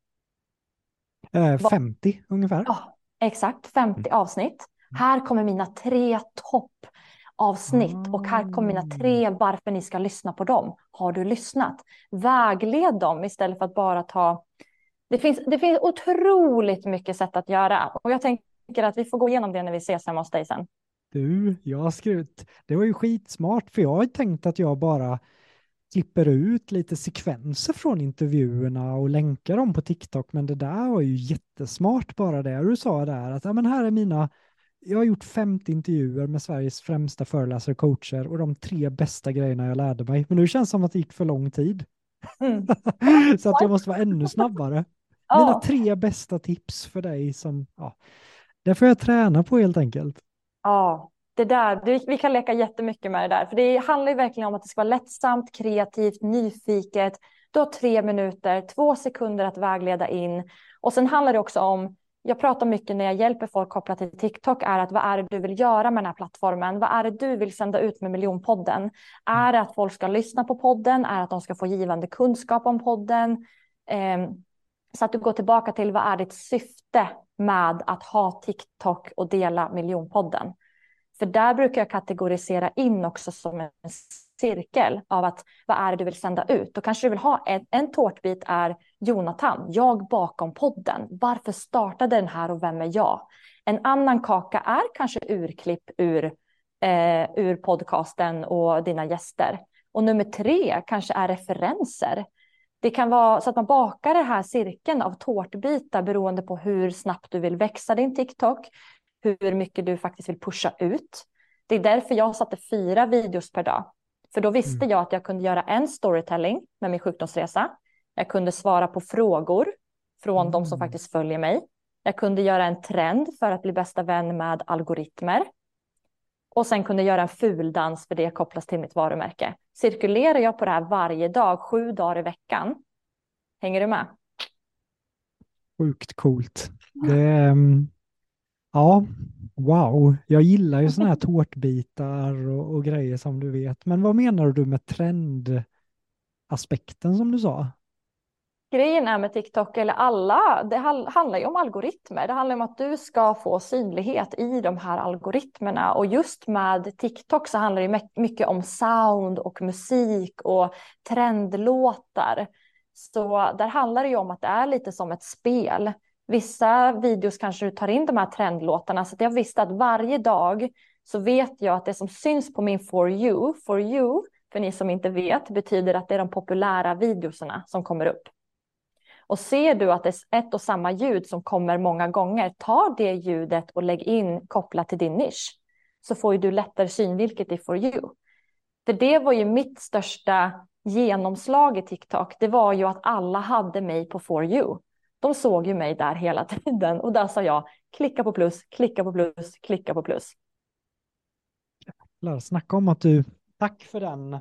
Eh, 50 ungefär. Ja, exakt, 50 mm. avsnitt. Här kommer mina tre toppavsnitt mm. och här kommer mina tre mm. varför ni ska lyssna på dem. Har du lyssnat? Vägled dem istället för att bara ta det finns, det finns otroligt mycket sätt att göra och jag tänker att vi får gå igenom det när vi ses hemma hos dig sen. Du, jag har skrivit, det var ju skitsmart för jag har tänkt att jag bara klipper ut lite sekvenser från intervjuerna och länkar dem på TikTok, men det där var ju jättesmart bara det du sa där att ja, men här är mina jag har gjort 50 intervjuer med Sveriges främsta föreläsare och coacher och de tre bästa grejerna jag lärde mig. Men nu känns det som att det gick för lång tid. Mm. så att jag måste vara ännu snabbare. Mina tre bästa tips för dig som, ja, det får jag träna på helt enkelt. Ja, det där, vi kan leka jättemycket med det där, för det handlar ju verkligen om att det ska vara lättsamt, kreativt, nyfiket. Du har tre minuter, två sekunder att vägleda in och sen handlar det också om jag pratar mycket när jag hjälper folk kopplat till TikTok är att vad är det du vill göra med den här plattformen? Vad är det du vill sända ut med miljonpodden? Är det att folk ska lyssna på podden? Är det att de ska få givande kunskap om podden? Eh, så att du går tillbaka till vad är ditt syfte med att ha TikTok och dela miljonpodden? För där brukar jag kategorisera in också som en cirkel av att vad är det du vill sända ut? Då kanske du vill ha en, en tårtbit är Jonathan, jag bakom podden. Varför startade den här och vem är jag? En annan kaka är kanske urklipp ur, eh, ur podcasten och dina gäster. Och nummer tre kanske är referenser. Det kan vara så att man bakar den här cirkeln av tårtbitar beroende på hur snabbt du vill växa din TikTok, hur mycket du faktiskt vill pusha ut. Det är därför jag satte fyra videos per dag. För då visste mm. jag att jag kunde göra en storytelling med min sjukdomsresa. Jag kunde svara på frågor från mm. de som mm. faktiskt följer mig. Jag kunde göra en trend för att bli bästa vän med algoritmer. Och sen kunde jag göra en fuldans för det kopplas till mitt varumärke. Cirkulerar jag på det här varje dag, sju dagar i veckan. Hänger du med? Sjukt coolt. Det, ehm, ja, wow. Jag gillar ju sådana här tårtbitar och, och grejer som du vet. Men vad menar du med trendaspekten som du sa? grejen är med TikTok eller alla, det handlar ju om algoritmer. Det handlar om att du ska få synlighet i de här algoritmerna och just med TikTok så handlar det mycket om sound och musik och trendlåtar. Så där handlar det ju om att det är lite som ett spel. Vissa videos kanske du tar in de här trendlåtarna så att jag visste att varje dag så vet jag att det som syns på min For You, For You, för ni som inte vet, betyder att det är de populära videoserna som kommer upp. Och ser du att det är ett och samma ljud som kommer många gånger, ta det ljudet och lägg in kopplat till din nisch. Så får ju du lättare synvilket i For You. För det var ju mitt största genomslag i TikTok. Det var ju att alla hade mig på For You. De såg ju mig där hela tiden och där sa jag klicka på plus, klicka på plus, klicka på plus. Snacka om att du, tack för den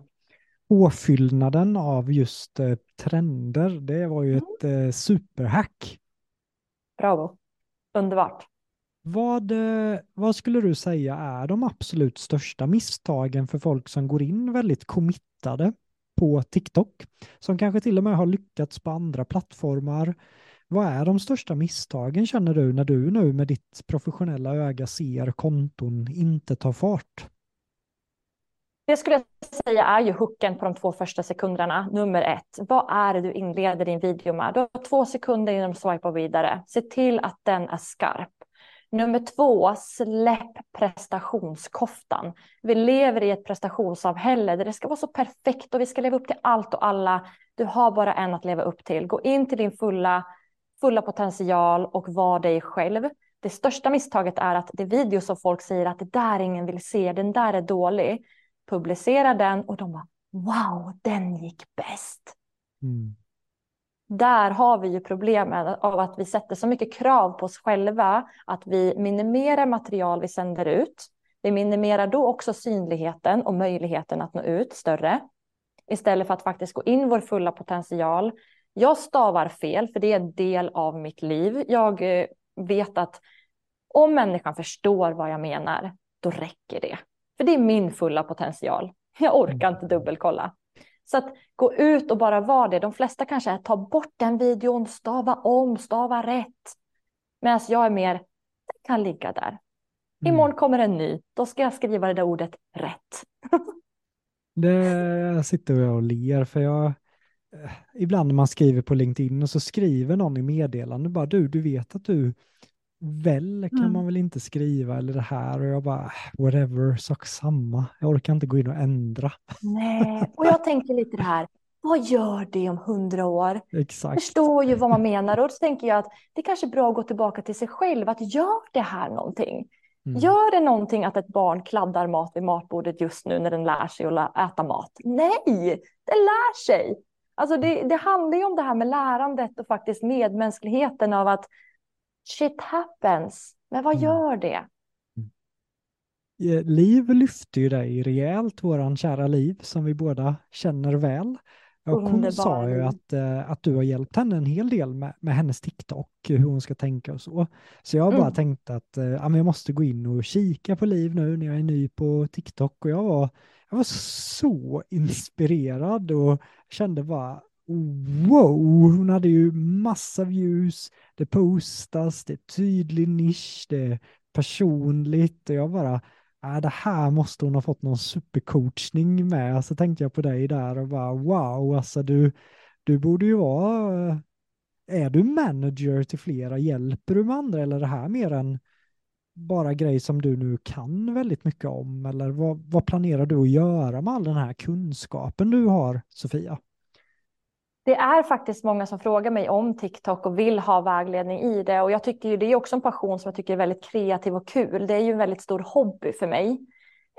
påfyllnaden av just eh, trender, det var ju mm. ett eh, superhack. Bravo, underbart. Vad, eh, vad skulle du säga är de absolut största misstagen för folk som går in väldigt committade på TikTok, som kanske till och med har lyckats på andra plattformar? Vad är de största misstagen känner du när du nu med ditt professionella öga ser konton inte ta fart? Det skulle jag säga är ju hooken på de två första sekunderna, nummer ett. Vad är det du inleder din video med? Du har två sekunder innan du swipar vidare. Se till att den är skarp. Nummer två, släpp prestationskoftan. Vi lever i ett prestationssamhälle där det ska vara så perfekt och vi ska leva upp till allt och alla. Du har bara en att leva upp till. Gå in till din fulla, fulla potential och var dig själv. Det största misstaget är att det är videos som folk säger att det där ingen vill se, den där är dålig publicerar den och de bara wow, den gick bäst. Mm. Där har vi ju problemet av att vi sätter så mycket krav på oss själva att vi minimerar material vi sänder ut. Vi minimerar då också synligheten och möjligheten att nå ut större. Istället för att faktiskt gå in vår fulla potential. Jag stavar fel, för det är en del av mitt liv. Jag eh, vet att om människan förstår vad jag menar, då räcker det. För det är min fulla potential. Jag orkar inte dubbelkolla. Så att gå ut och bara vara det. De flesta kanske är ta bort den videon, stava om, stava rätt. Medan jag är mer, den kan ligga där. Mm. Imorgon kommer en ny, då ska jag skriva det där ordet rätt. det sitter jag och ler för jag, ibland när man skriver på LinkedIn och så skriver någon i meddelande bara du, du vet att du väl kan mm. man väl inte skriva eller det här och jag bara whatever, sak samma. Jag orkar inte gå in och ändra. Nej, och jag tänker lite det här, vad gör det om hundra år? Exakt. Förstår ju vad man menar och då tänker jag att det är kanske är bra att gå tillbaka till sig själv, att gör det här någonting? Mm. Gör det någonting att ett barn kladdar mat vid matbordet just nu när den lär sig att äta mat? Nej, den lär sig. Alltså det, det handlar ju om det här med lärandet och faktiskt medmänskligheten av att shit happens. Men vad mm. gör det? Liv lyfte ju dig rejält, våran kära Liv, som vi båda känner väl. Och hon sa ju att, äh, att du har hjälpt henne en hel del med, med hennes TikTok, hur hon ska tänka och så. Så jag bara mm. tänkte att äh, jag måste gå in och kika på Liv nu när jag är ny på TikTok och jag var, jag var så inspirerad och kände bara wow, hon hade ju massa views, det postas, det är tydlig nisch, det är personligt och jag bara, äh, det här måste hon ha fått någon supercoachning med. Så tänkte jag på dig där och bara wow, alltså du, du borde ju vara, eh, är du manager till flera, hjälper du med andra eller är det här mer en bara grej som du nu kan väldigt mycket om eller vad, vad planerar du att göra med all den här kunskapen du har, Sofia? det är faktiskt många som frågar mig om TikTok och vill ha vägledning i det. Och jag tycker ju det är också en passion som jag tycker är väldigt kreativ och kul. Det är ju en väldigt stor hobby för mig.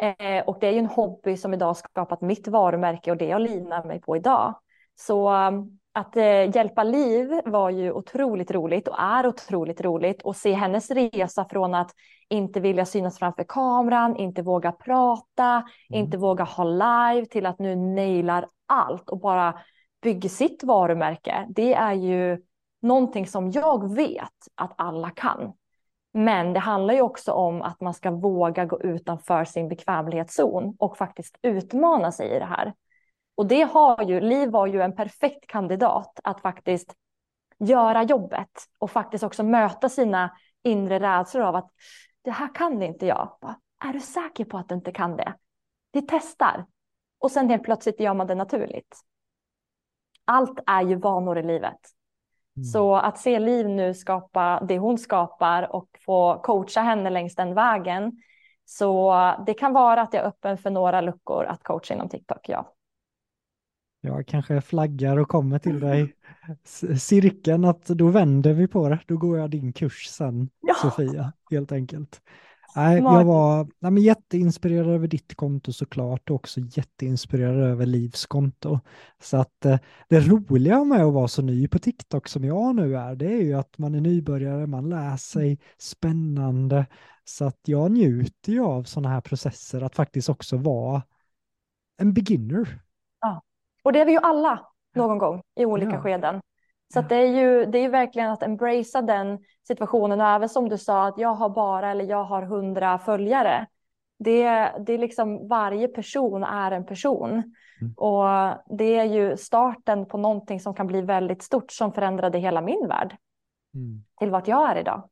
Eh, och det är ju en hobby som idag skapat mitt varumärke och det jag linar mig på idag. Så att eh, hjälpa Liv var ju otroligt roligt och är otroligt roligt. Och se hennes resa från att inte vilja synas framför kameran, inte våga prata, mm. inte våga ha live till att nu nailar allt och bara bygger sitt varumärke, det är ju någonting som jag vet att alla kan. Men det handlar ju också om att man ska våga gå utanför sin bekvämlighetszon och faktiskt utmana sig i det här. Och det har ju, Liv var ju en perfekt kandidat att faktiskt göra jobbet och faktiskt också möta sina inre rädslor av att det här kan inte jag. Är du säker på att du inte kan det? Vi testar. Och sen helt plötsligt gör man det naturligt allt är ju vanor i livet. Mm. Så att se Liv nu skapa det hon skapar och få coacha henne längs den vägen. Så det kan vara att jag är öppen för några luckor att coacha inom TikTok, ja. Jag kanske flaggar och kommer till dig cirkeln att då vänder vi på det. Då går jag din kurs sen, ja. Sofia, helt enkelt. Nej, jag var nej, men jätteinspirerad över ditt konto såklart och också jätteinspirerad över Livs konto. Så att eh, det roliga med att vara så ny på TikTok som jag nu är, det är ju att man är nybörjare, man lär sig, spännande. Så att jag njuter ju av sådana här processer, att faktiskt också vara en beginner. Och det är vi ju alla någon gång i olika ja. skeden. Så det är ju det är verkligen att embracea den situationen och även som du sa att jag har bara eller jag har hundra följare. Det, det är liksom varje person är en person mm. och det är ju starten på någonting som kan bli väldigt stort som förändrade hela min värld mm. till vart jag är idag.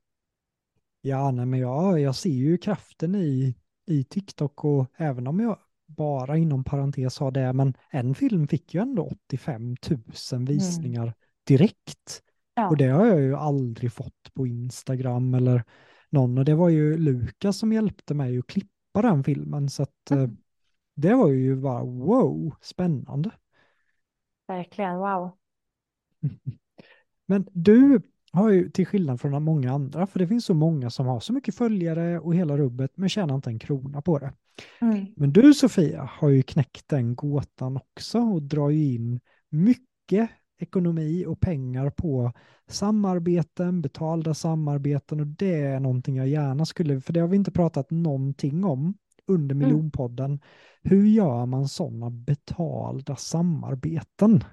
Ja, nej, men jag, jag ser ju kraften i, i TikTok och även om jag bara inom parentes har det, men en film fick ju ändå 85 000 visningar mm direkt. Ja. Och det har jag ju aldrig fått på Instagram eller någon. Och det var ju Lukas som hjälpte mig att klippa den filmen. Så att mm. Eh, det var ju bara wow, spännande. Verkligen, wow. Men du har ju till skillnad från många andra, för det finns så många som har så mycket följare och hela rubbet, men tjänar inte en krona på det. Mm. Men du Sofia har ju knäckt den gåtan också och drar ju in mycket ekonomi och pengar på samarbeten, betalda samarbeten och det är någonting jag gärna skulle, för det har vi inte pratat någonting om under mm. miljonpodden. Mm. Hur gör man sådana betalda samarbeten?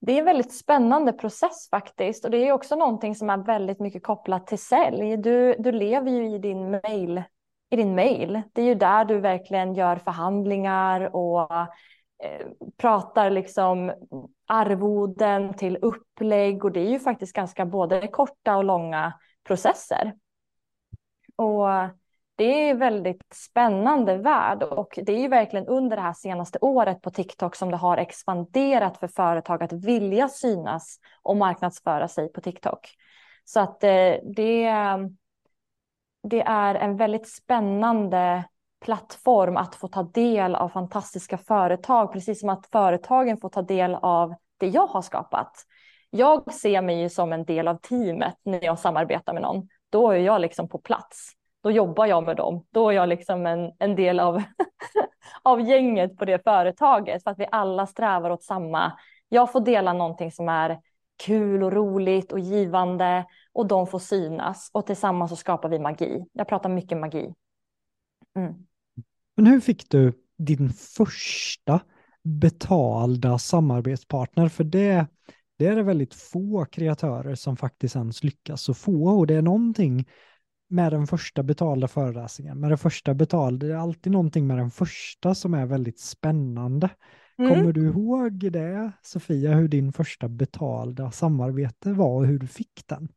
Det är en väldigt spännande process faktiskt och det är också någonting som är väldigt mycket kopplat till sälj. Du, du lever ju i din mail, i din mail. Det är ju där du verkligen gör förhandlingar och eh, pratar liksom arvoden till upplägg och det är ju faktiskt ganska både korta och långa processer. Och det är väldigt spännande värld och det är ju verkligen under det här senaste året på TikTok som det har expanderat för företag att vilja synas och marknadsföra sig på TikTok. Så att eh, det, det är en väldigt spännande plattform att få ta del av fantastiska företag, precis som att företagen får ta del av det jag har skapat. Jag ser mig ju som en del av teamet när jag samarbetar med någon. Då är jag liksom på plats då jobbar jag med dem. Då är jag liksom en, en del av, av gänget på det företaget för att vi alla strävar åt samma. Jag får dela någonting som är kul och roligt och givande och de får synas och tillsammans så skapar vi magi. Jag pratar mycket magi. Mm. Men hur fick du din första betalda samarbetspartner? För det, det är det väldigt få kreatörer som faktiskt ens lyckas så få och det är någonting med den första betalda föreläsningen. Med den första betalda, det är alltid någonting med den första som är väldigt spännande. Mm. Kommer du ihåg det, Sofia, hur din första betalda samarbete var och hur du fick den?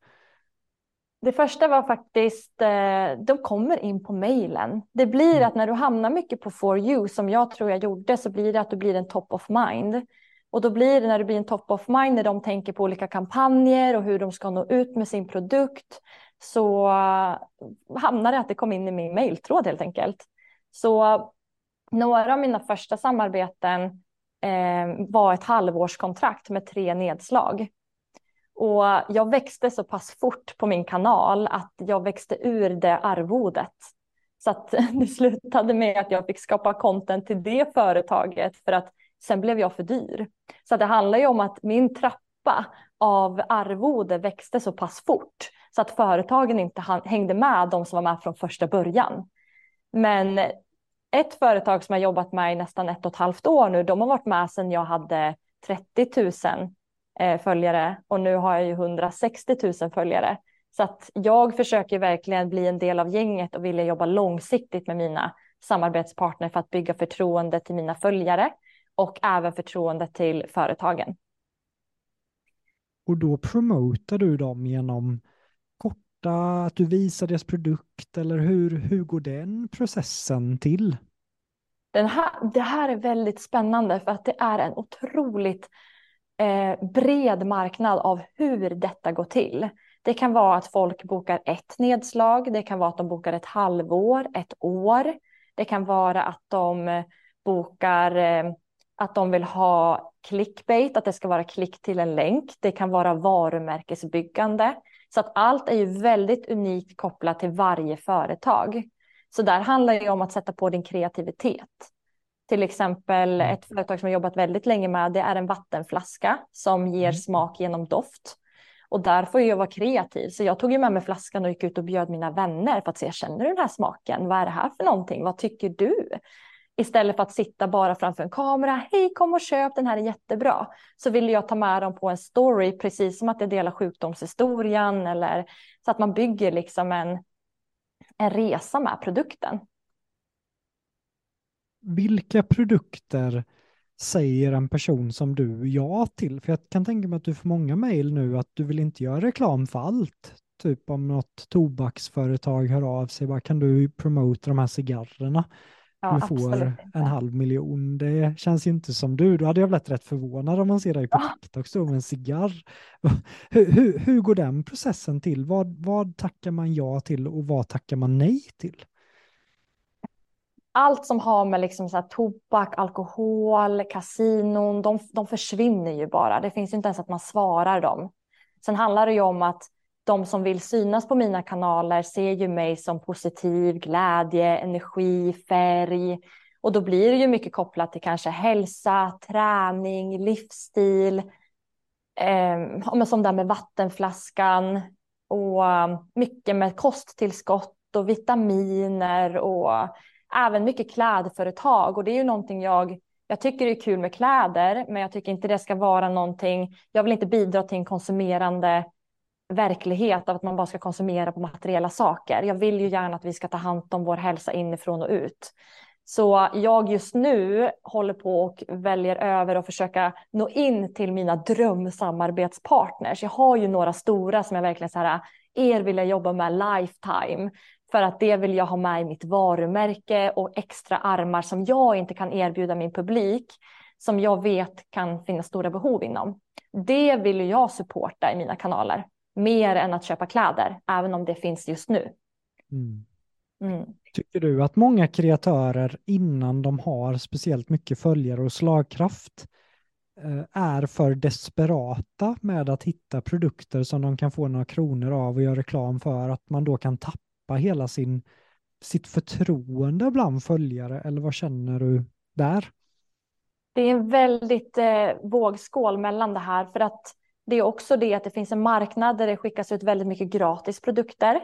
Det första var faktiskt, eh, de kommer in på mejlen. Det blir mm. att när du hamnar mycket på For You, som jag tror jag gjorde, så blir det att du blir en top of mind. Och då blir det när du blir en top of mind, när de tänker på olika kampanjer och hur de ska nå ut med sin produkt, så hamnade det att det kom in i min mejltråd helt enkelt. Så några av mina första samarbeten eh, var ett halvårskontrakt med tre nedslag. Och jag växte så pass fort på min kanal att jag växte ur det arvodet. Så att det slutade med att jag fick skapa content till det företaget för att sen blev jag för dyr. Så det handlar ju om att min trappa av arvode växte så pass fort så att företagen inte hängde med de som var med från första början. Men ett företag som jag jobbat med i nästan ett och ett halvt år nu, de har varit med sedan jag hade 30 000 eh, följare och nu har jag ju 160 000 följare. Så att jag försöker verkligen bli en del av gänget och vilja jobba långsiktigt med mina samarbetspartner för att bygga förtroende till mina följare och även förtroende till företagen. Och då promotar du dem genom korta, att du visar deras produkt eller hur, hur går den processen till? Den här, det här är väldigt spännande för att det är en otroligt eh, bred marknad av hur detta går till. Det kan vara att folk bokar ett nedslag, det kan vara att de bokar ett halvår, ett år. Det kan vara att de eh, bokar eh, att de vill ha clickbait, att det ska vara klick till en länk. Det kan vara varumärkesbyggande. Så att allt är ju väldigt unikt kopplat till varje företag. Så där handlar det om att sätta på din kreativitet. Till exempel mm. ett företag som jag jobbat väldigt länge med, det är en vattenflaska som ger mm. smak genom doft. Och där får jag vara kreativ. Så jag tog ju med mig flaskan och gick ut och bjöd mina vänner för att se, känner du den här smaken? Vad är det här för någonting? Vad tycker du? Istället för att sitta bara framför en kamera. Hej, kom och köp, den här är jättebra. Så ville jag ta med dem på en story, precis som att jag delar sjukdomshistorien eller så att man bygger liksom en, en resa med produkten. Vilka produkter säger en person som du ja till? För jag kan tänka mig att du får många mejl nu att du vill inte göra reklam för allt. Typ om något tobaksföretag hör av sig, bara kan du promota de här cigarrerna? Ja, du får en halv miljon. Det känns inte som du. Då hade jag blivit rätt förvånad om man ser dig på ja. TikTok stå med en cigarr. Hur, hur, hur, går den processen till? Vad, vad tackar man ja till och vad tackar man nej till? Allt som har med liksom så här tobak, alkohol, kasinon, de, de försvinner ju bara. Det finns ju inte ens att man svarar dem. Sen handlar det ju om att de som vill synas på mina kanaler ser ju mig som positiv, glädje, energi, färg. Och då blir det ju mycket kopplat till kanske hälsa, träning, livsstil. Eh, som där med vattenflaskan och ehm, mycket med kosttillskott och vitaminer och även mycket klädföretag. Och det är ju någonting jag, jag tycker det är kul med kläder, men jag tycker inte det ska vara någonting, jag vill inte bidra till en konsumerande verklighet av att man bara ska konsumera på materiella saker. Jag vill ju gärna att vi ska ta hand om vår hälsa inifrån och ut. Så jag just nu håller på och väljer över och försöka nå in till mina drömsamarbetspartners. Jag har ju några stora som jag verkligen så här, er vill jag jobba med lifetime. För att det vill jag ha med i mitt varumärke och extra armar som jag inte kan erbjuda min publik. Som jag vet kan finnas stora behov inom. Det vill jag supporta i mina kanaler. Mer än att köpa kläder, även om det finns just nu. Mm. Mm. Tycker du att många kreatörer innan de har speciellt mycket följare och slagkraft eh, är för desperata med att hitta produkter som de kan få några kronor av och göra reklam för, att man då kan tappa hela sin, sitt förtroende bland följare, eller vad känner du där? Det är en väldigt eh, vågskål mellan det här, för att det är också det att det finns en marknad där det skickas ut väldigt mycket gratis produkter.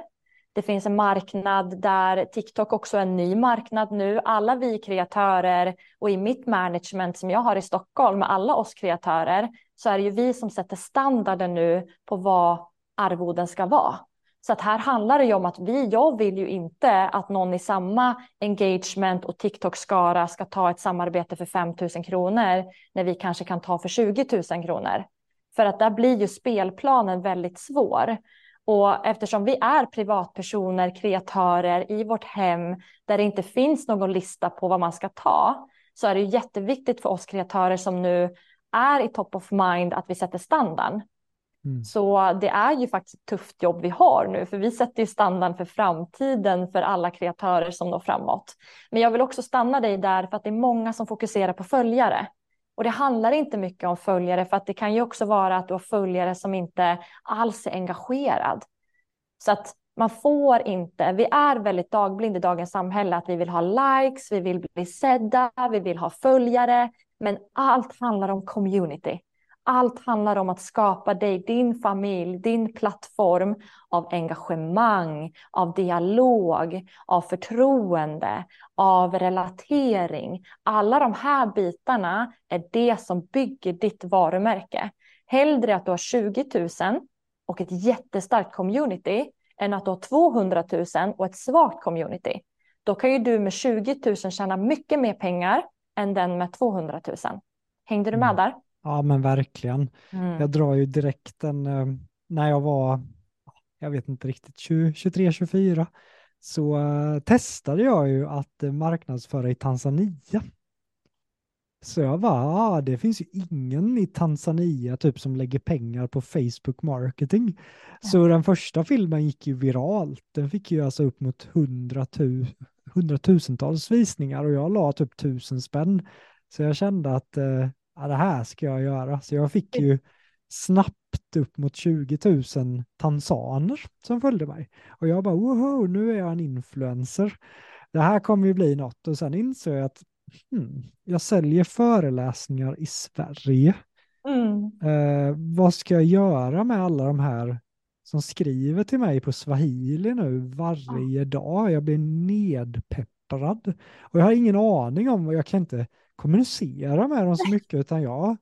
Det finns en marknad där TikTok också är en ny marknad nu. Alla vi kreatörer och i mitt management som jag har i Stockholm med alla oss kreatörer så är det ju vi som sätter standarden nu på vad arvoden ska vara. Så att här handlar det ju om att vi, jag vill ju inte att någon i samma engagement och TikTok-skara ska ta ett samarbete för 5 000 kronor när vi kanske kan ta för 20 000 kronor. För att där blir ju spelplanen väldigt svår. Och eftersom vi är privatpersoner, kreatörer i vårt hem där det inte finns någon lista på vad man ska ta så är det jätteviktigt för oss kreatörer som nu är i top of mind att vi sätter standarden. Mm. Så det är ju faktiskt ett tufft jobb vi har nu, för vi sätter ju standarden för framtiden för alla kreatörer som når framåt. Men jag vill också stanna dig där för att det är många som fokuserar på följare. Och det handlar inte mycket om följare för att det kan ju också vara att du har följare som inte alls är engagerad. Så att man får inte, vi är väldigt dagblind i dagens samhälle att vi vill ha likes, vi vill bli sedda, vi vill ha följare, men allt handlar om community. Allt handlar om att skapa dig, din familj, din plattform av engagemang, av dialog, av förtroende, av relatering. Alla de här bitarna är det som bygger ditt varumärke. Hellre att du har 20 000 och ett jättestarkt community än att du har 200 000 och ett svagt community. Då kan ju du med 20 000 tjäna mycket mer pengar än den med 200 000. Hängde du med mm. där? Ja, men verkligen. Mm. Jag drar ju direkt en, eh, när jag var, jag vet inte riktigt, 23, 24, så uh, testade jag ju att uh, marknadsföra i Tanzania. Så jag bara, ah, det finns ju ingen i Tanzania typ som lägger pengar på Facebook marketing. Ja. Så den första filmen gick ju viralt. Den fick ju alltså upp mot hundratusentals visningar och jag la typ tusen spänn. Så jag kände att uh, ja, det här ska jag göra. Så jag fick ju snabbt upp mot 20 000 tansaner som följde mig. Och jag bara, wow, nu är jag en influencer. Det här kommer ju bli något. Och sen insåg jag att hmm, jag säljer föreläsningar i Sverige. Mm. Eh, vad ska jag göra med alla de här som skriver till mig på swahili nu varje dag? Jag blir nedpepprad. Och jag har ingen aning om, jag kan inte kommunicera med dem så mycket, utan jag,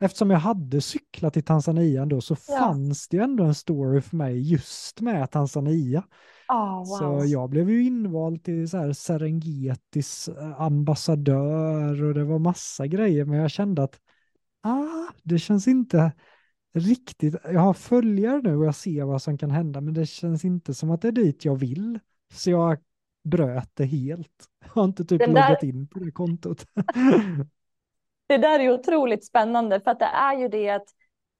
eftersom jag hade cyklat till Tanzania då så ja. fanns det ändå en story för mig just med Tanzania. Oh, wow. Så jag blev ju invald till så här Serengetis eh, ambassadör och det var massa grejer, men jag kände att ah, det känns inte riktigt, jag har följare nu och jag ser vad som kan hända, men det känns inte som att det är dit jag vill. Så jag bröt det helt. Jag har inte typ där... loggat in på det kontot. det där är otroligt spännande för att det är ju det att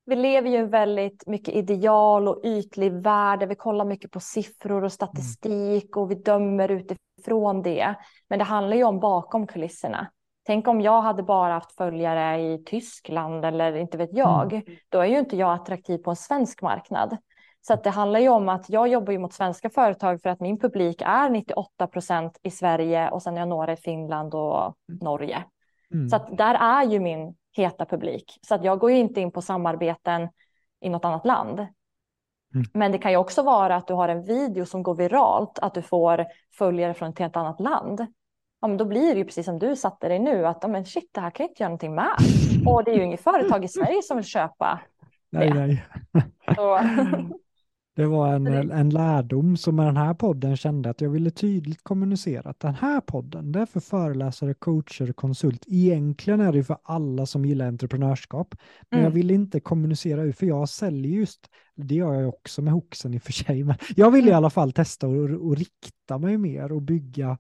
vi lever ju väldigt mycket ideal och ytlig värld där vi kollar mycket på siffror och statistik och vi dömer utifrån det. Men det handlar ju om bakom kulisserna. Tänk om jag hade bara haft följare i Tyskland eller inte vet jag. Mm. Då är ju inte jag attraktiv på en svensk marknad. Så att det handlar ju om att jag jobbar ju mot svenska företag för att min publik är 98 procent i Sverige och sen är jag några i Finland och Mm. Norge. Så att där är ju min heta publik. Så att jag går ju inte in på samarbeten i något annat land. Mm. Men det kan ju också vara att du har en video som går viralt, att du får följare från ett helt annat land. Ja, men då blir det ju precis som du satte dig nu, att ja, men shit, det här kan jag inte göra någonting med. Och det är ju inget företag i Sverige som vill köpa. nej, det. nej. Så, Det var en, en lärdom som med den här podden kände att jag ville tydligt kommunicera att den här podden det är för föreläsare, coacher, konsult. Egentligen är det för alla som gillar entreprenörskap. Men jag Mm. vill inte kommunicera ut för jag säljer just, det gör jag också med Hoxen i och för sig, men jag vill i Mm. alla fall testa och, och rikta mig mer och bygga.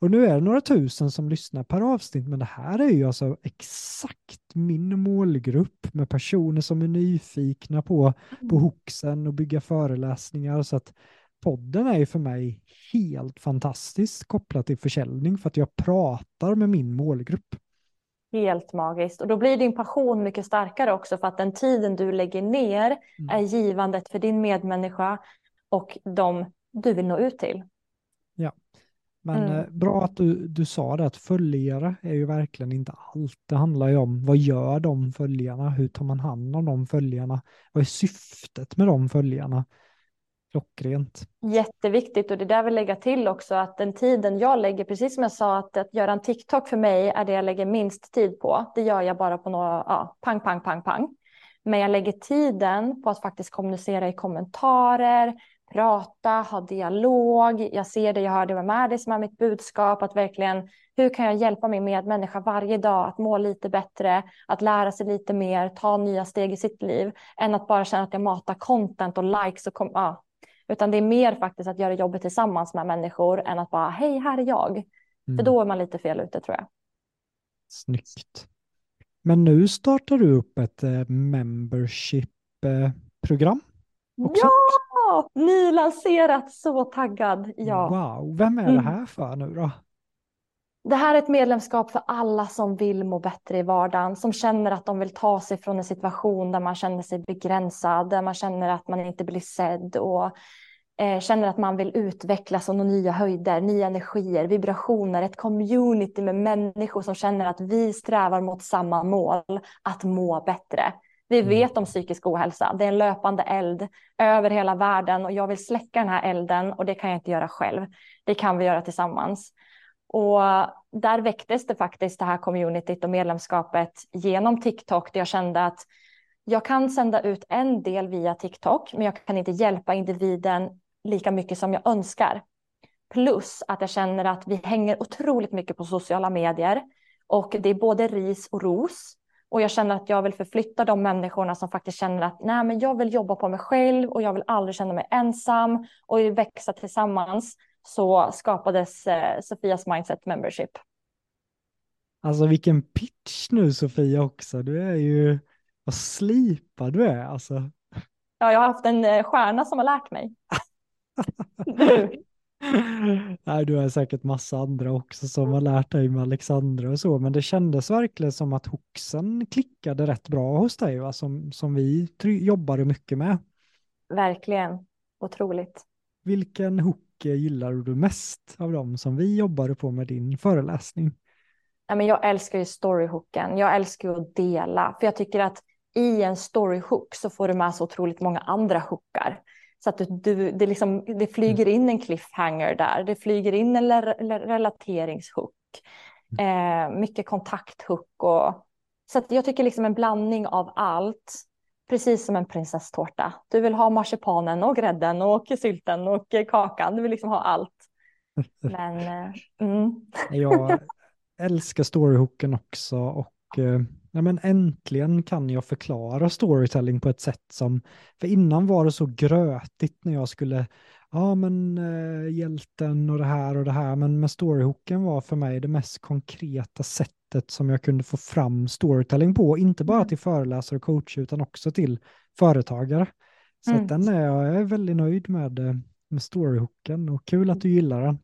Och nu är det några tusen som lyssnar per avsnitt, men det här är ju alltså exakt min målgrupp med personer som är nyfikna på på Mm. Hoxen och bygga föreläsningar. Så att podden är ju för mig helt fantastiskt kopplat till försäljning för att jag pratar med min målgrupp. Helt magiskt. Och då blir din passion mycket starkare också för att den tiden du lägger ner Mm. är givandet för din medmänniska och de du vill nå ut till. Men Mm. eh, bra att du, du sa det att följare är ju verkligen inte allt. Det handlar ju om vad gör de följarna? Hur tar man hand om de följarna? Vad är syftet med de följarna? Klockrent. Jätteviktigt och det där vill lägga till också att den tiden jag lägger, precis som jag sa att, att göra en TikTok för mig är det jag lägger minst tid på. Det gör jag bara på några, ja, pang, pang, pang, pang. Men jag lägger tiden på att faktiskt kommunicera i kommentarer, prata, ha dialog. Jag ser det, jag hör det med mig, det som är mitt budskap. Att verkligen, hur kan jag hjälpa min medmänniska varje dag att må lite bättre, att lära sig lite mer, ta nya steg i sitt liv, än att bara känna att jag matar content och likes och kom, ja. Utan det är mer faktiskt att göra jobbet tillsammans med människor än att bara, hej, här är jag. För Mm. då är man lite fel ute tror jag. Snyggt. Men nu startar du upp ett eh, membership-program. Också? Ja, nylanserat, så taggad. Ja. Wow, vem är det Mm. här för nu då? Det här är ett medlemskap för alla som vill må bättre i vardagen, som känner att de vill ta sig från en situation där man känner sig begränsad, där man känner att man inte blir sedd och eh, känner att man vill utvecklas och nå nya höjder, nya energier, vibrationer, ett community med människor som känner att vi strävar mot samma mål, att må bättre. Vi Mm. vet om psykisk ohälsa, det är en löpande eld över hela världen och jag vill släcka den här elden och det kan jag inte göra själv. Det kan vi göra tillsammans. Och där väcktes det faktiskt det här communityt och medlemskapet genom TikTok där jag kände att jag kan sända ut en del via TikTok, men jag kan inte hjälpa individen lika mycket som jag önskar. Plus att jag känner att vi hänger otroligt mycket på sociala medier och det är både ris och ros. Och jag känner att jag vill förflytta de människorna som faktiskt känner att nej, men jag vill jobba på mig själv och jag vill aldrig känna mig ensam och växa tillsammans. Så skapades eh, Sofias Mindset Membership. Alltså vilken pitch nu Sofia också. Du är ju, vad slipad du är alltså. Ja, jag har haft en eh, stjärna som har lärt mig. Du. Nej, du har säkert massa andra också som har lärt dig med Alexandra och så, men det kändes verkligen som att Hoxen klickade rätt bra hos dig, va? Som, som vi jobbade mycket med. Verkligen. Otroligt. Vilken hook gillar du mest av dem som vi jobbade på med din föreläsning? Ja, men jag älskar ju storyhooken. Jag älskar ju att dela. För jag tycker att i en storyhook så får du med så otroligt många andra hookar. Så att du, det, liksom, det flyger in en cliffhanger där. Det flyger in en relateringshook. Eh, mycket kontakthook. Och, så att jag tycker liksom en blandning av allt. Precis som en prinsesstårta. Du vill ha marsipanen och grädden och sylten och kakan. Du vill liksom ha allt. Men eh, mm. Jag älskar storyhooken också och eh, ja, men äntligen kan jag förklara storytelling på ett sätt som, för innan var det så grötigt när jag skulle, ja men eh, hjälten och det här och det här, men med storyhooken var för mig det mest konkreta sättet som jag kunde få fram storytelling på, inte bara Mm. till föreläsare och coacher utan också till företagare. Så Mm. den är jag är väldigt nöjd med, eh, med storyhooken och kul att du gillar den.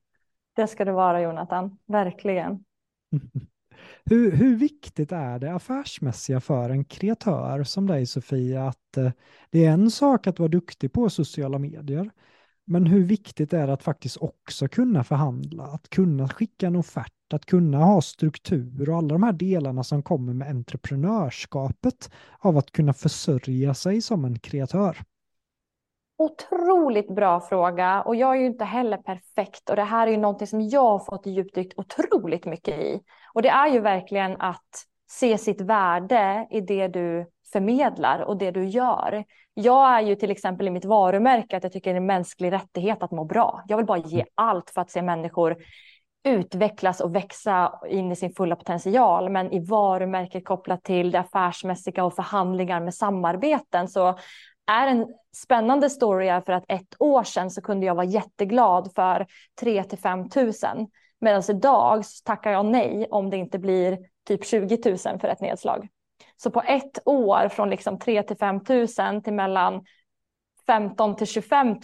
Det ska det vara Jonathan, verkligen. Hur, hur viktigt är det affärsmässiga för en kreatör som dig Sofia att eh, det är en sak att vara duktig på sociala medier, men hur viktigt är det att faktiskt också kunna förhandla, att kunna skicka en offert, att kunna ha struktur och alla de här delarna som kommer med entreprenörskapet av att kunna försörja sig som en kreatör? Otroligt bra fråga och jag är ju inte heller perfekt och det här är ju någonting som jag har fått djupdykt otroligt mycket i. Och det är ju verkligen att se sitt värde i det du förmedlar och det du gör. Jag är ju till exempel i mitt varumärke att jag tycker det är en mänsklig rättighet att må bra. Jag vill bara ge mm. allt för att se människor utvecklas och växa in i sin fulla potential. Men i varumärket kopplat till det affärsmässiga och förhandlingar med samarbeten så är en spännande story för att ett år sedan så kunde jag vara jätteglad för 3 till 5 tusen. Medan idag så tackar jag nej om det inte blir typ 20 000 för ett nedslag. Så på ett år från liksom 3 till 5 tusen till mellan 15 till 25 000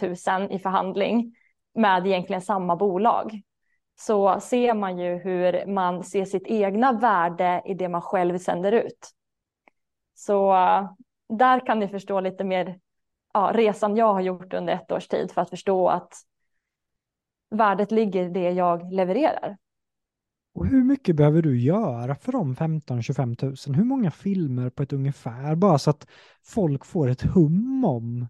i förhandling med egentligen samma bolag så ser man ju hur man ser sitt egna värde i det man själv sänder ut. Så där kan ni förstå lite mer ja, resan jag har gjort under ett års tid för att förstå att värdet ligger i det jag levererar. Och hur mycket behöver du göra för de 15-25 000? Hur många filmer på ett ungefär? Bara så att folk får ett hum om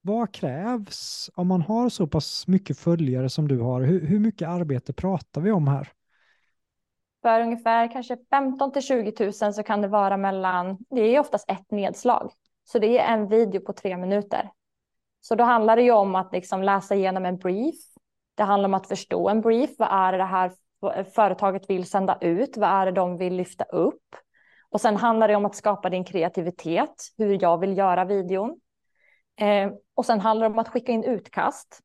vad krävs om man har så pass mycket följare som du har? Hur, hur mycket arbete pratar vi om här? För ungefär kanske 15 till 20 000 så kan det vara mellan, det är oftast ett nedslag. Så det är en video på tre minuter. Så då handlar det ju om att liksom läsa igenom en brief. Det handlar om att förstå en brief. Vad är det här företaget vill sända ut? Vad är det de vill lyfta upp? Och sen handlar det om att skapa din kreativitet, hur jag vill göra videon. Eh, och sen handlar det om att skicka in utkast,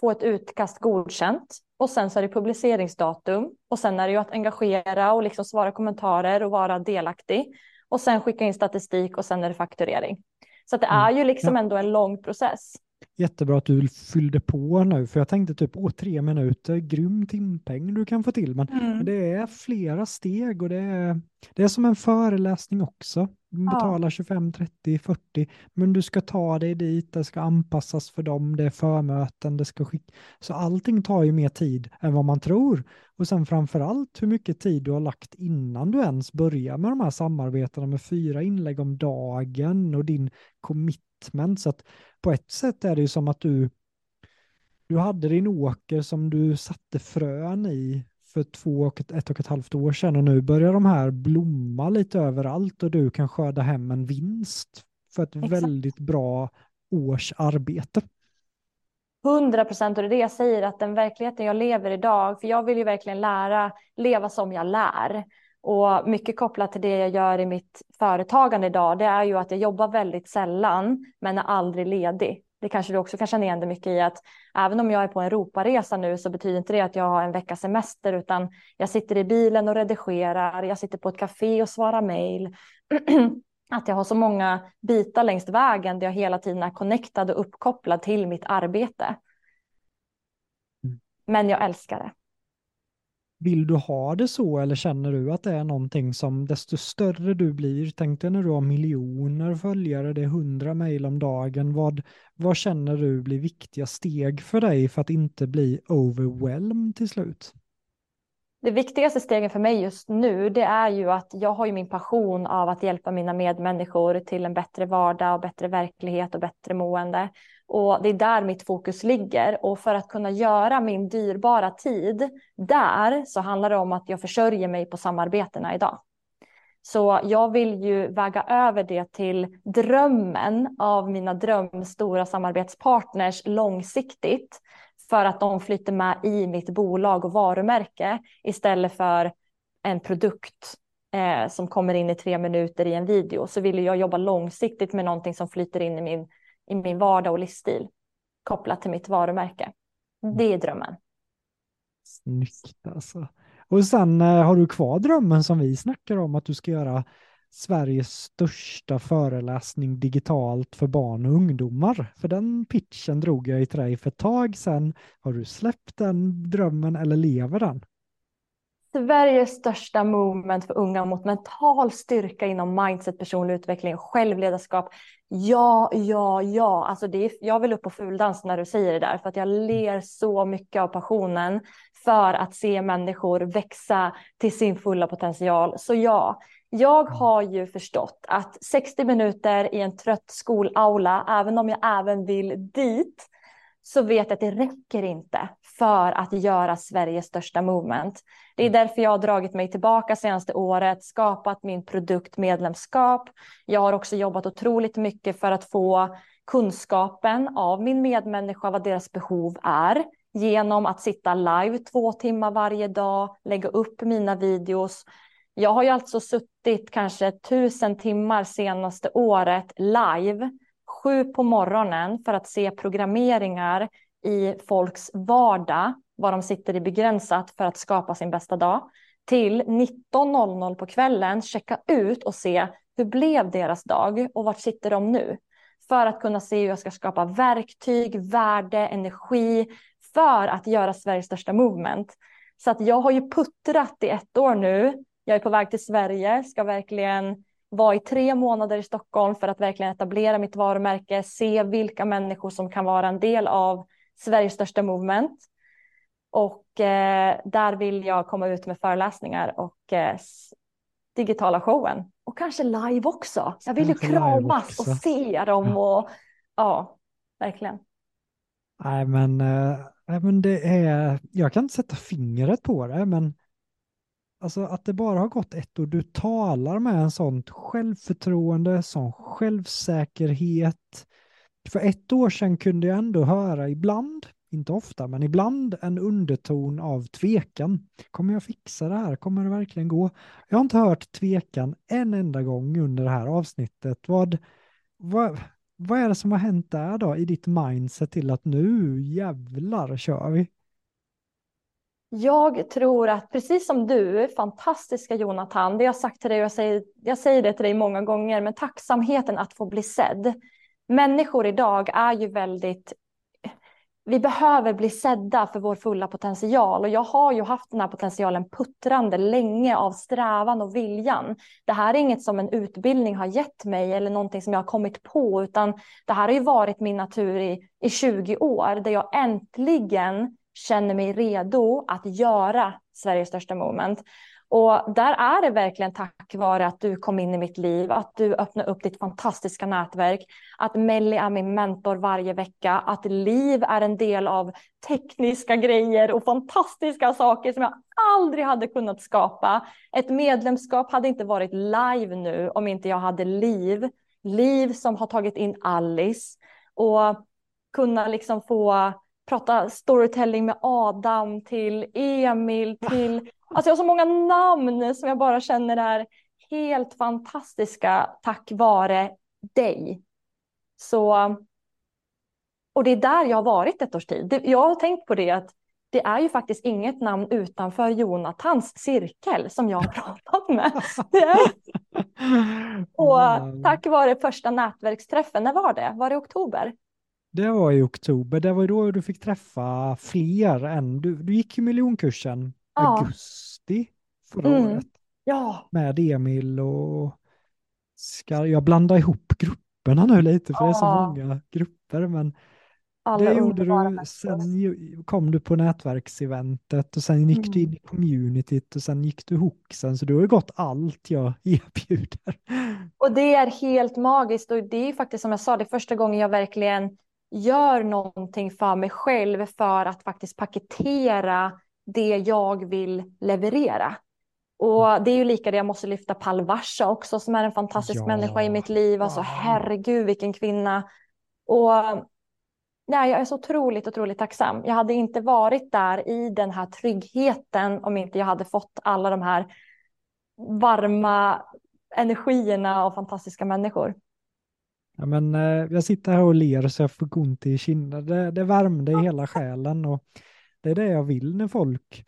få ett utkast godkänt och sen så är det publiceringsdatum och sen är det ju att engagera och liksom svara kommentarer och vara delaktig och sen skicka in statistik och sen är det fakturering. Så det är ju liksom ändå en lång process. Jättebra att du fyllde på nu, för jag tänkte typ, åh, tre minuter, grym timpeng du kan få till, men mm. det är flera steg och det är, det är som en föreläsning också. Du betalar ja. 25, 30, 40, men du ska ta dig dit, det ska anpassas för dem, det är förmöten, det ska skicka. Så allting tar ju mer tid än vad man tror. Och sen framför allt hur mycket tid du har lagt innan du ens börjar med de här samarbetena med fyra inlägg om dagen och din commitment. Så att på ett sätt är det ju som att du, du hade din åker som du satte frön i för två och ett, ett och ett halvt år sedan och nu börjar de här blomma lite överallt och du kan skörda hem en vinst för ett Exakt. väldigt bra års arbete. 100 procent och det är det jag säger att den verkligheten jag lever idag, för jag vill ju verkligen lära, leva som jag lär. Och mycket kopplat till det jag gör i mitt företagande idag, det är ju att jag jobbar väldigt sällan, men är aldrig ledig. Det kanske du också kan känna igen dig mycket i att även om jag är på en Europaresa nu så betyder inte det att jag har en veckas semester utan jag sitter i bilen och redigerar, jag sitter på ett café och svarar mejl. att jag har så många bitar längs vägen där jag hela tiden är connectad och uppkopplad till mitt arbete. Mm. Men jag älskar det. Vill du ha det så eller känner du att det är någonting som desto större du blir, tänk dig när du har miljoner följare, det är hundra mejl om dagen, vad, vad känner du blir viktiga steg för dig för att inte bli overwhelmed till slut? Det viktigaste stegen för mig just nu, det är ju att jag har ju min passion av att hjälpa mina medmänniskor till en bättre vardag och bättre verklighet och bättre mående. Och det är där mitt fokus ligger. Och för att kunna göra min dyrbara tid där så handlar det om att jag försörjer mig på samarbetena idag. Så jag vill ju väga över det till drömmen av mina drömstora samarbetspartners långsiktigt för att de flyter med i mitt bolag och varumärke istället för en produkt eh, som kommer in i tre minuter i en video så vill jag jobba långsiktigt med någonting som flyter in i min, i min vardag och livsstil kopplat till mitt varumärke. Det är drömmen. Snyggt alltså. Och sen eh, har du kvar drömmen som vi snackar om att du ska göra Sveriges största föreläsning digitalt för barn och ungdomar. För den pitchen drog jag i till dig för ett tag sedan. Har du släppt den drömmen eller lever den? Sveriges största movement för unga mot mental styrka inom mindset, personlig utveckling, självledarskap. Ja, ja, ja. Alltså det är, jag vill upp på fuldans när du säger det där för att jag ler så mycket av passionen för att se människor växa till sin fulla potential. Så ja, jag har ju förstått att 60 minuter i en trött skolaula, även om jag även vill dit, så vet jag att det räcker inte för att göra Sveriges största movement. Det är därför jag har dragit mig tillbaka senaste året, skapat min produktmedlemskap. Jag har också jobbat otroligt mycket för att få kunskapen av min medmänniska, vad deras behov är, genom att sitta live två timmar varje dag, lägga upp mina videos. Jag har ju alltså suttit kanske tusen timmar senaste året live, sju på morgonen för att se programmeringar i folks vardag, var de sitter i begränsat för att skapa sin bästa dag, till 19.00 på kvällen checka ut och se hur blev deras dag och vart sitter de nu? För att kunna se hur jag ska skapa verktyg, värde, energi för att göra Sveriges största movement. Så att jag har ju puttrat i ett år nu. Jag är på väg till Sverige, ska verkligen vara i tre månader i Stockholm för att verkligen etablera mitt varumärke, se vilka människor som kan vara en del av Sveriges största movement. Och eh, där vill jag komma ut med föreläsningar och eh, digitala showen. Och kanske live också. Jag vill ju kramas och se dem och ja, verkligen. Nej men, äh, men det är, jag kan inte sätta fingret på det, men alltså att det bara har gått ett år, du talar med en sånt självförtroende, sån självsäkerhet, för ett år sedan kunde jag ändå höra ibland, inte ofta, men ibland en underton av tvekan. Kommer jag fixa det här? Kommer det verkligen gå? Jag har inte hört tvekan en enda gång under det här avsnittet. Vad, vad, vad är det som har hänt där då i ditt mindset till att nu jävlar kör vi? Jag tror att precis som du, fantastiska Jonathan, det jag sagt till dig och jag säger, jag säger det till dig många gånger, men tacksamheten att få bli sedd människor idag är ju väldigt vi behöver bli sedda för vår fulla potential och jag har ju haft den här potentialen puttrande länge av strävan och viljan. Det här är inget som en utbildning har gett mig eller någonting som jag har kommit på utan det här har ju varit min natur i, i 20 år där jag äntligen känner mig redo att göra Sveriges största moment. Och där är det verkligen tack vare att du kom in i mitt liv, att du öppnade upp ditt fantastiska nätverk, att Melly är min mentor varje vecka, att Liv är en del av tekniska grejer och fantastiska saker som jag aldrig hade kunnat skapa. Ett medlemskap hade inte varit live nu om inte jag hade Liv. Liv som har tagit in Alice och kunna liksom få prata storytelling med Adam till Emil till Alltså jag har så många namn som jag bara känner är helt fantastiska tack vare dig. Så, och det är där jag har varit ett års tid. Jag har tänkt på det att det är ju faktiskt inget namn utanför Jonathans cirkel som jag har pratat med. Och tack vare första nätverksträffen, när var det? Var det oktober? Det var i oktober, det var då du fick träffa fler än, du, du gick ju miljonkursen ja. augusti förra mm. året. Ja. Med Emil och ska jag blanda ihop grupperna nu lite för ja. det är så många grupper men Alla det gjorde du, sen kom du på nätverkseventet och sen gick mm. du in i communityt och sen gick du hooksen så du har ju gått allt jag erbjuder. Och det är helt magiskt och det är faktiskt som jag sa, det är första gången jag verkligen gör någonting för mig själv för att faktiskt paketera det jag vill leverera. Och det är ju lika det jag måste lyfta Palvasha också som är en fantastisk ja. människa i mitt liv. Alltså herregud vilken kvinna. Och nej, jag är så otroligt, otroligt tacksam. Jag hade inte varit där i den här tryggheten om inte jag hade fått alla de här varma energierna av fantastiska människor. Ja, men, eh, jag sitter här och ler så jag får ont i kinden. Det, det värmde i hela själen. Och det är det jag vill när folk,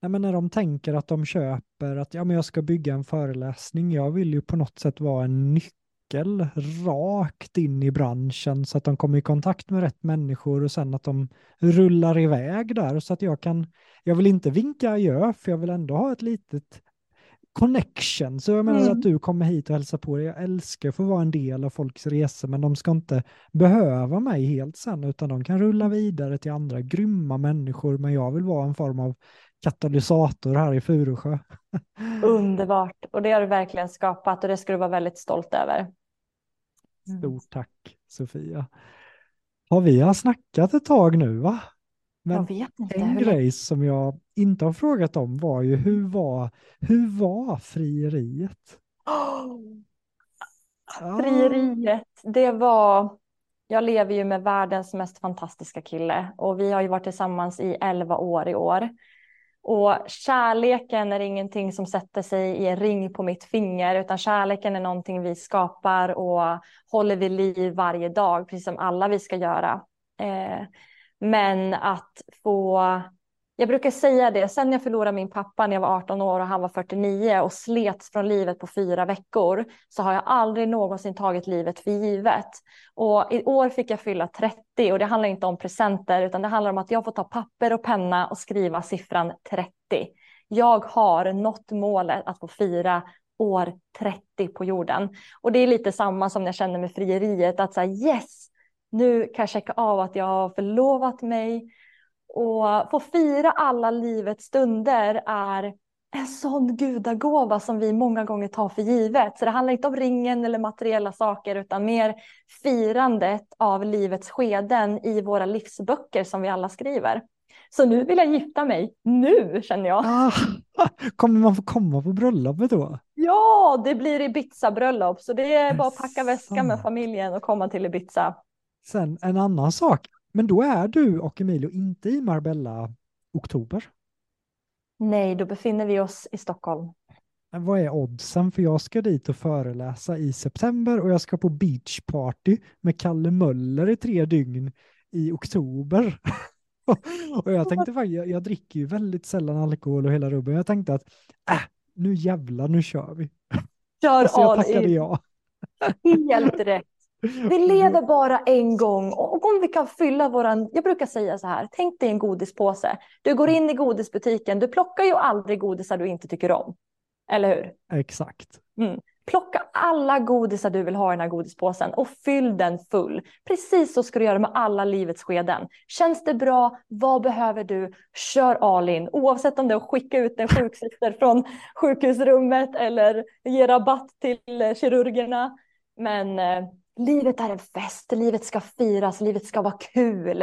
ja, men när de tänker att de köper att ja, men jag ska bygga en föreläsning. Jag vill ju på något sätt vara en nyckel rakt in i branschen så att de kommer i kontakt med rätt människor och sen att de rullar iväg där så att jag kan, jag vill inte vinka adjö för jag vill ändå ha ett litet connection. Så jag menar mm. att du kommer hit och hälsar på. Jag älskar att få vara en del av folks resor, men de ska inte behöva mig helt sen, utan de kan rulla vidare till andra grymma människor, men jag vill vara en form av katalysator här i Furusjö. Underbart, och det har du verkligen skapat och det ska du vara väldigt stolt över. Stort tack Sofia. Har vi har snackat ett tag nu va? Men en grej som jag inte har frågat om var ju hur var, hur var frieriet? Oh. Frieriet, det var, jag lever ju med världens mest fantastiska kille och vi har ju varit tillsammans i elva år i år. Och kärleken är ingenting som sätter sig i en ring på mitt finger, utan kärleken är någonting vi skapar och håller vid liv varje dag, precis som alla vi ska göra. Eh, men att få, jag brukar säga det, sen jag förlorade min pappa när jag var 18 år och han var 49 och slets från livet på fyra veckor så har jag aldrig någonsin tagit livet för givet. Och i år fick jag fylla 30 och det handlar inte om presenter utan det handlar om att jag får ta papper och penna och skriva siffran 30. Jag har nått målet att få fira år 30 på jorden. Och det är lite samma som jag känner med frieriet, att säga yes, nu kan jag checka av att jag har förlovat mig och få fira alla livets stunder är en sån gudagåva som vi många gånger tar för givet. Så det handlar inte om ringen eller materiella saker utan mer firandet av livets skeden i våra livsböcker som vi alla skriver. Så nu vill jag gifta mig, nu känner jag. Ah, kommer man få komma på bröllopet då? Ja, det blir Ibiza-bröllop så det är bara att packa väskan med familjen och komma till Ibiza. Sen en annan sak, men då är du och Emilio inte i Marbella oktober? Nej, då befinner vi oss i Stockholm. Men vad är oddsen? För jag ska dit och föreläsa i september och jag ska på beachparty med Kalle Möller i tre dygn i oktober. och jag tänkte faktiskt, jag, jag, dricker ju väldigt sällan alkohol och hela rubben. Jag tänkte att äh, nu jävlar, nu kör vi. Kör så jag tackade ja. Helt rätt. Vi lever bara en gång och om vi kan fylla våran, jag brukar säga så här, tänk dig en godispåse. Du går in i godisbutiken, du plockar ju aldrig godisar du inte tycker om. Eller hur? Exakt. Mm. Plocka alla godisar du vill ha i den här godispåsen och fyll den full. Precis så ska du göra med alla livets skeden. Känns det bra? Vad behöver du? Kör all in. Oavsett om det är att skicka ut en sjuksyster från sjukhusrummet eller ge rabatt till kirurgerna. Men eh, Livet är en fest, livet ska firas, livet ska vara kul.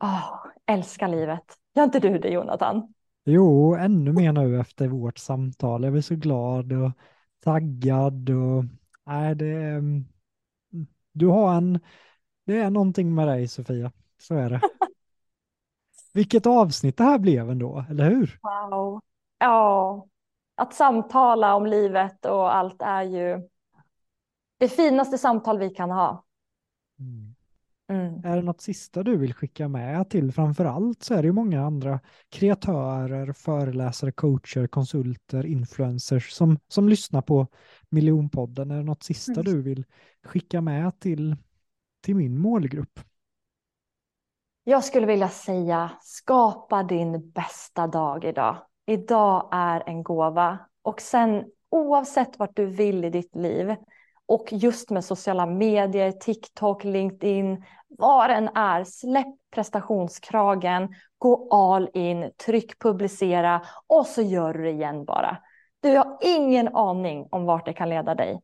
Oh, älskar livet. Gör inte du det Jonathan? Jo, ännu mer nu efter vårt samtal. Jag blir så glad och taggad och nej, det mm, du har en, det är någonting med dig Sofia, så är det. Vilket avsnitt det här blev ändå, eller hur? Wow. Ja, att samtala om livet och allt är ju det finaste samtal vi kan ha. Mm. Mm. Är det något sista du vill skicka med till? Framför allt så är det ju många andra kreatörer, föreläsare, coacher, konsulter, influencers som, som lyssnar på miljonpodden. Är det något sista mm. du vill skicka med till, till min målgrupp? Jag skulle vilja säga skapa din bästa dag idag. Idag är en gåva och sen oavsett vart du vill i ditt liv och just med sociala medier, TikTok, LinkedIn, vad den är, släpp prestationskragen, gå all in, tryck publicera och så gör du det igen bara. Du har ingen aning om vart det kan leda dig.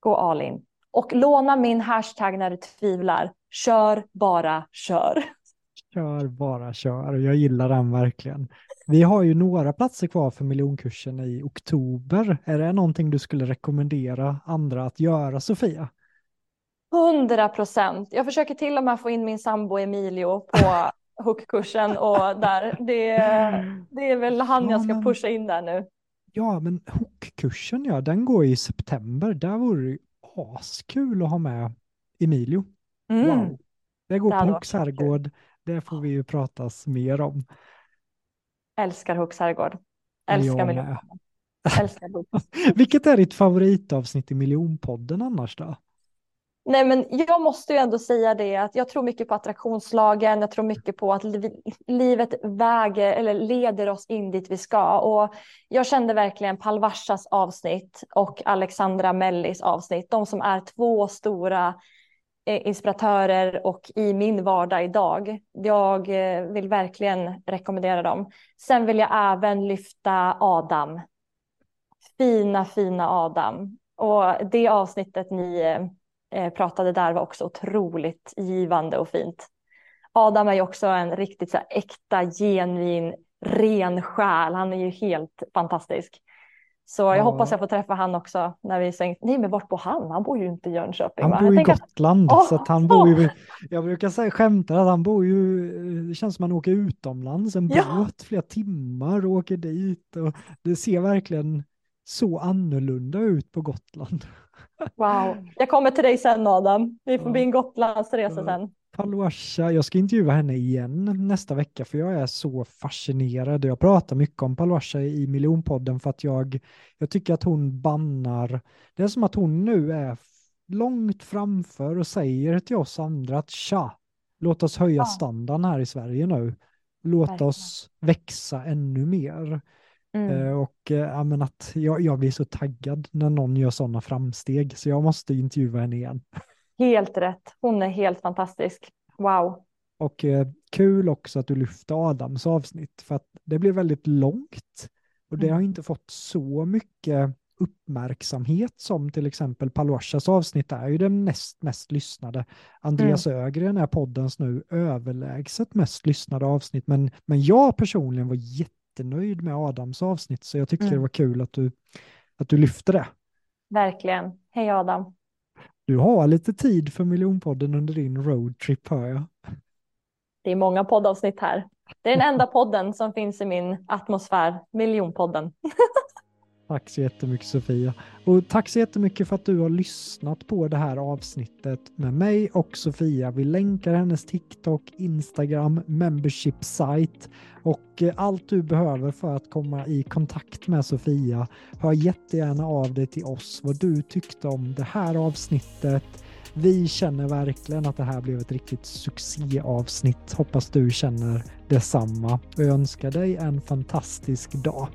Gå all in. Och låna min hashtag när du tvivlar. Kör bara kör. Kör bara kör. Jag gillar den verkligen. Vi har ju några platser kvar för miljonkursen i oktober. Är det någonting du skulle rekommendera andra att göra, Sofia? Hundra procent. Jag försöker till och med få in min sambo Emilio på hookkursen och där. Det, det är väl han jag ska pusha in där nu. Ja, men hookkursen, ja, den går i september. Där vore det askul att ha med Emilio. Mm. Wow. Det går på Hooks herrgård. Det får vi ju pratas mer om. Älskar Hooks herrgård. Älskar miljoner. Älskar. Vilket är ditt favoritavsnitt i miljonpodden annars då? Nej, men jag måste ju ändå säga det att jag tror mycket på attraktionslagen. Jag tror mycket på att li livet väger eller leder oss in dit vi ska. Och jag kände verkligen Palvashas avsnitt och Alexandra Mellis avsnitt. De som är två stora Eh, inspiratörer och i min vardag idag. Jag eh, vill verkligen rekommendera dem. Sen vill jag även lyfta Adam. Fina, fina Adam. Och det avsnittet ni eh, pratade där var också otroligt givande och fint. Adam är ju också en riktigt så här, äkta, genuin, ren själ. Han är ju helt fantastisk. Så jag ja. hoppas jag får träffa han också när vi säger, nej men vart bor han? Han bor ju inte i Jönköping. Han va? bor i Gotland, oh, så att han bor ju, jag brukar säga skämtar att han bor ju, det känns som att han åker utomlands, en ja. båt flera timmar och åker dit och det ser verkligen så annorlunda ut på Gotland. Wow, jag kommer till dig sen Adam. Vi får ja. bli en Gotlandsresa sen. Paluasha, jag ska intervjua henne igen nästa vecka för jag är så fascinerad. Jag pratar mycket om Paluasha i miljonpodden för att jag, jag tycker att hon bannar. Det är som att hon nu är långt framför och säger till oss andra att tja, låt oss höja ja. standarden här i Sverige nu. Låt Verkligen. oss växa ännu mer. Mm. Eh, och eh, ja, men att jag, jag blir så taggad när någon gör sådana framsteg så jag måste intervjua henne igen. Helt rätt. Hon är helt fantastisk. Wow. Och eh, kul också att du lyfte Adams avsnitt för att det blev väldigt långt och det mm. har inte fått så mycket uppmärksamhet som till exempel Paluashas avsnitt är ju den näst mest lyssnade. Andreas mm. Ögren är poddens nu överlägset mest lyssnade avsnitt men, men jag personligen var jätte jättenöjd med Adams avsnitt, så jag tyckte mm. det var kul att du, att du lyfte det. Verkligen. Hej Adam. Du har lite tid för miljonpodden under din roadtrip hör jag. Det är många poddavsnitt här. Det är den enda podden som finns i min atmosfär, miljonpodden. Tack så jättemycket Sofia. Och tack så jättemycket för att du har lyssnat på det här avsnittet med mig och Sofia. Vi länkar hennes TikTok, Instagram, membership site och eh, allt du behöver för att komma i kontakt med Sofia. Hör jättegärna av dig till oss vad du tyckte om det här avsnittet. Vi känner verkligen att det här blev ett riktigt succéavsnitt. Hoppas du känner detsamma och jag önskar dig en fantastisk dag.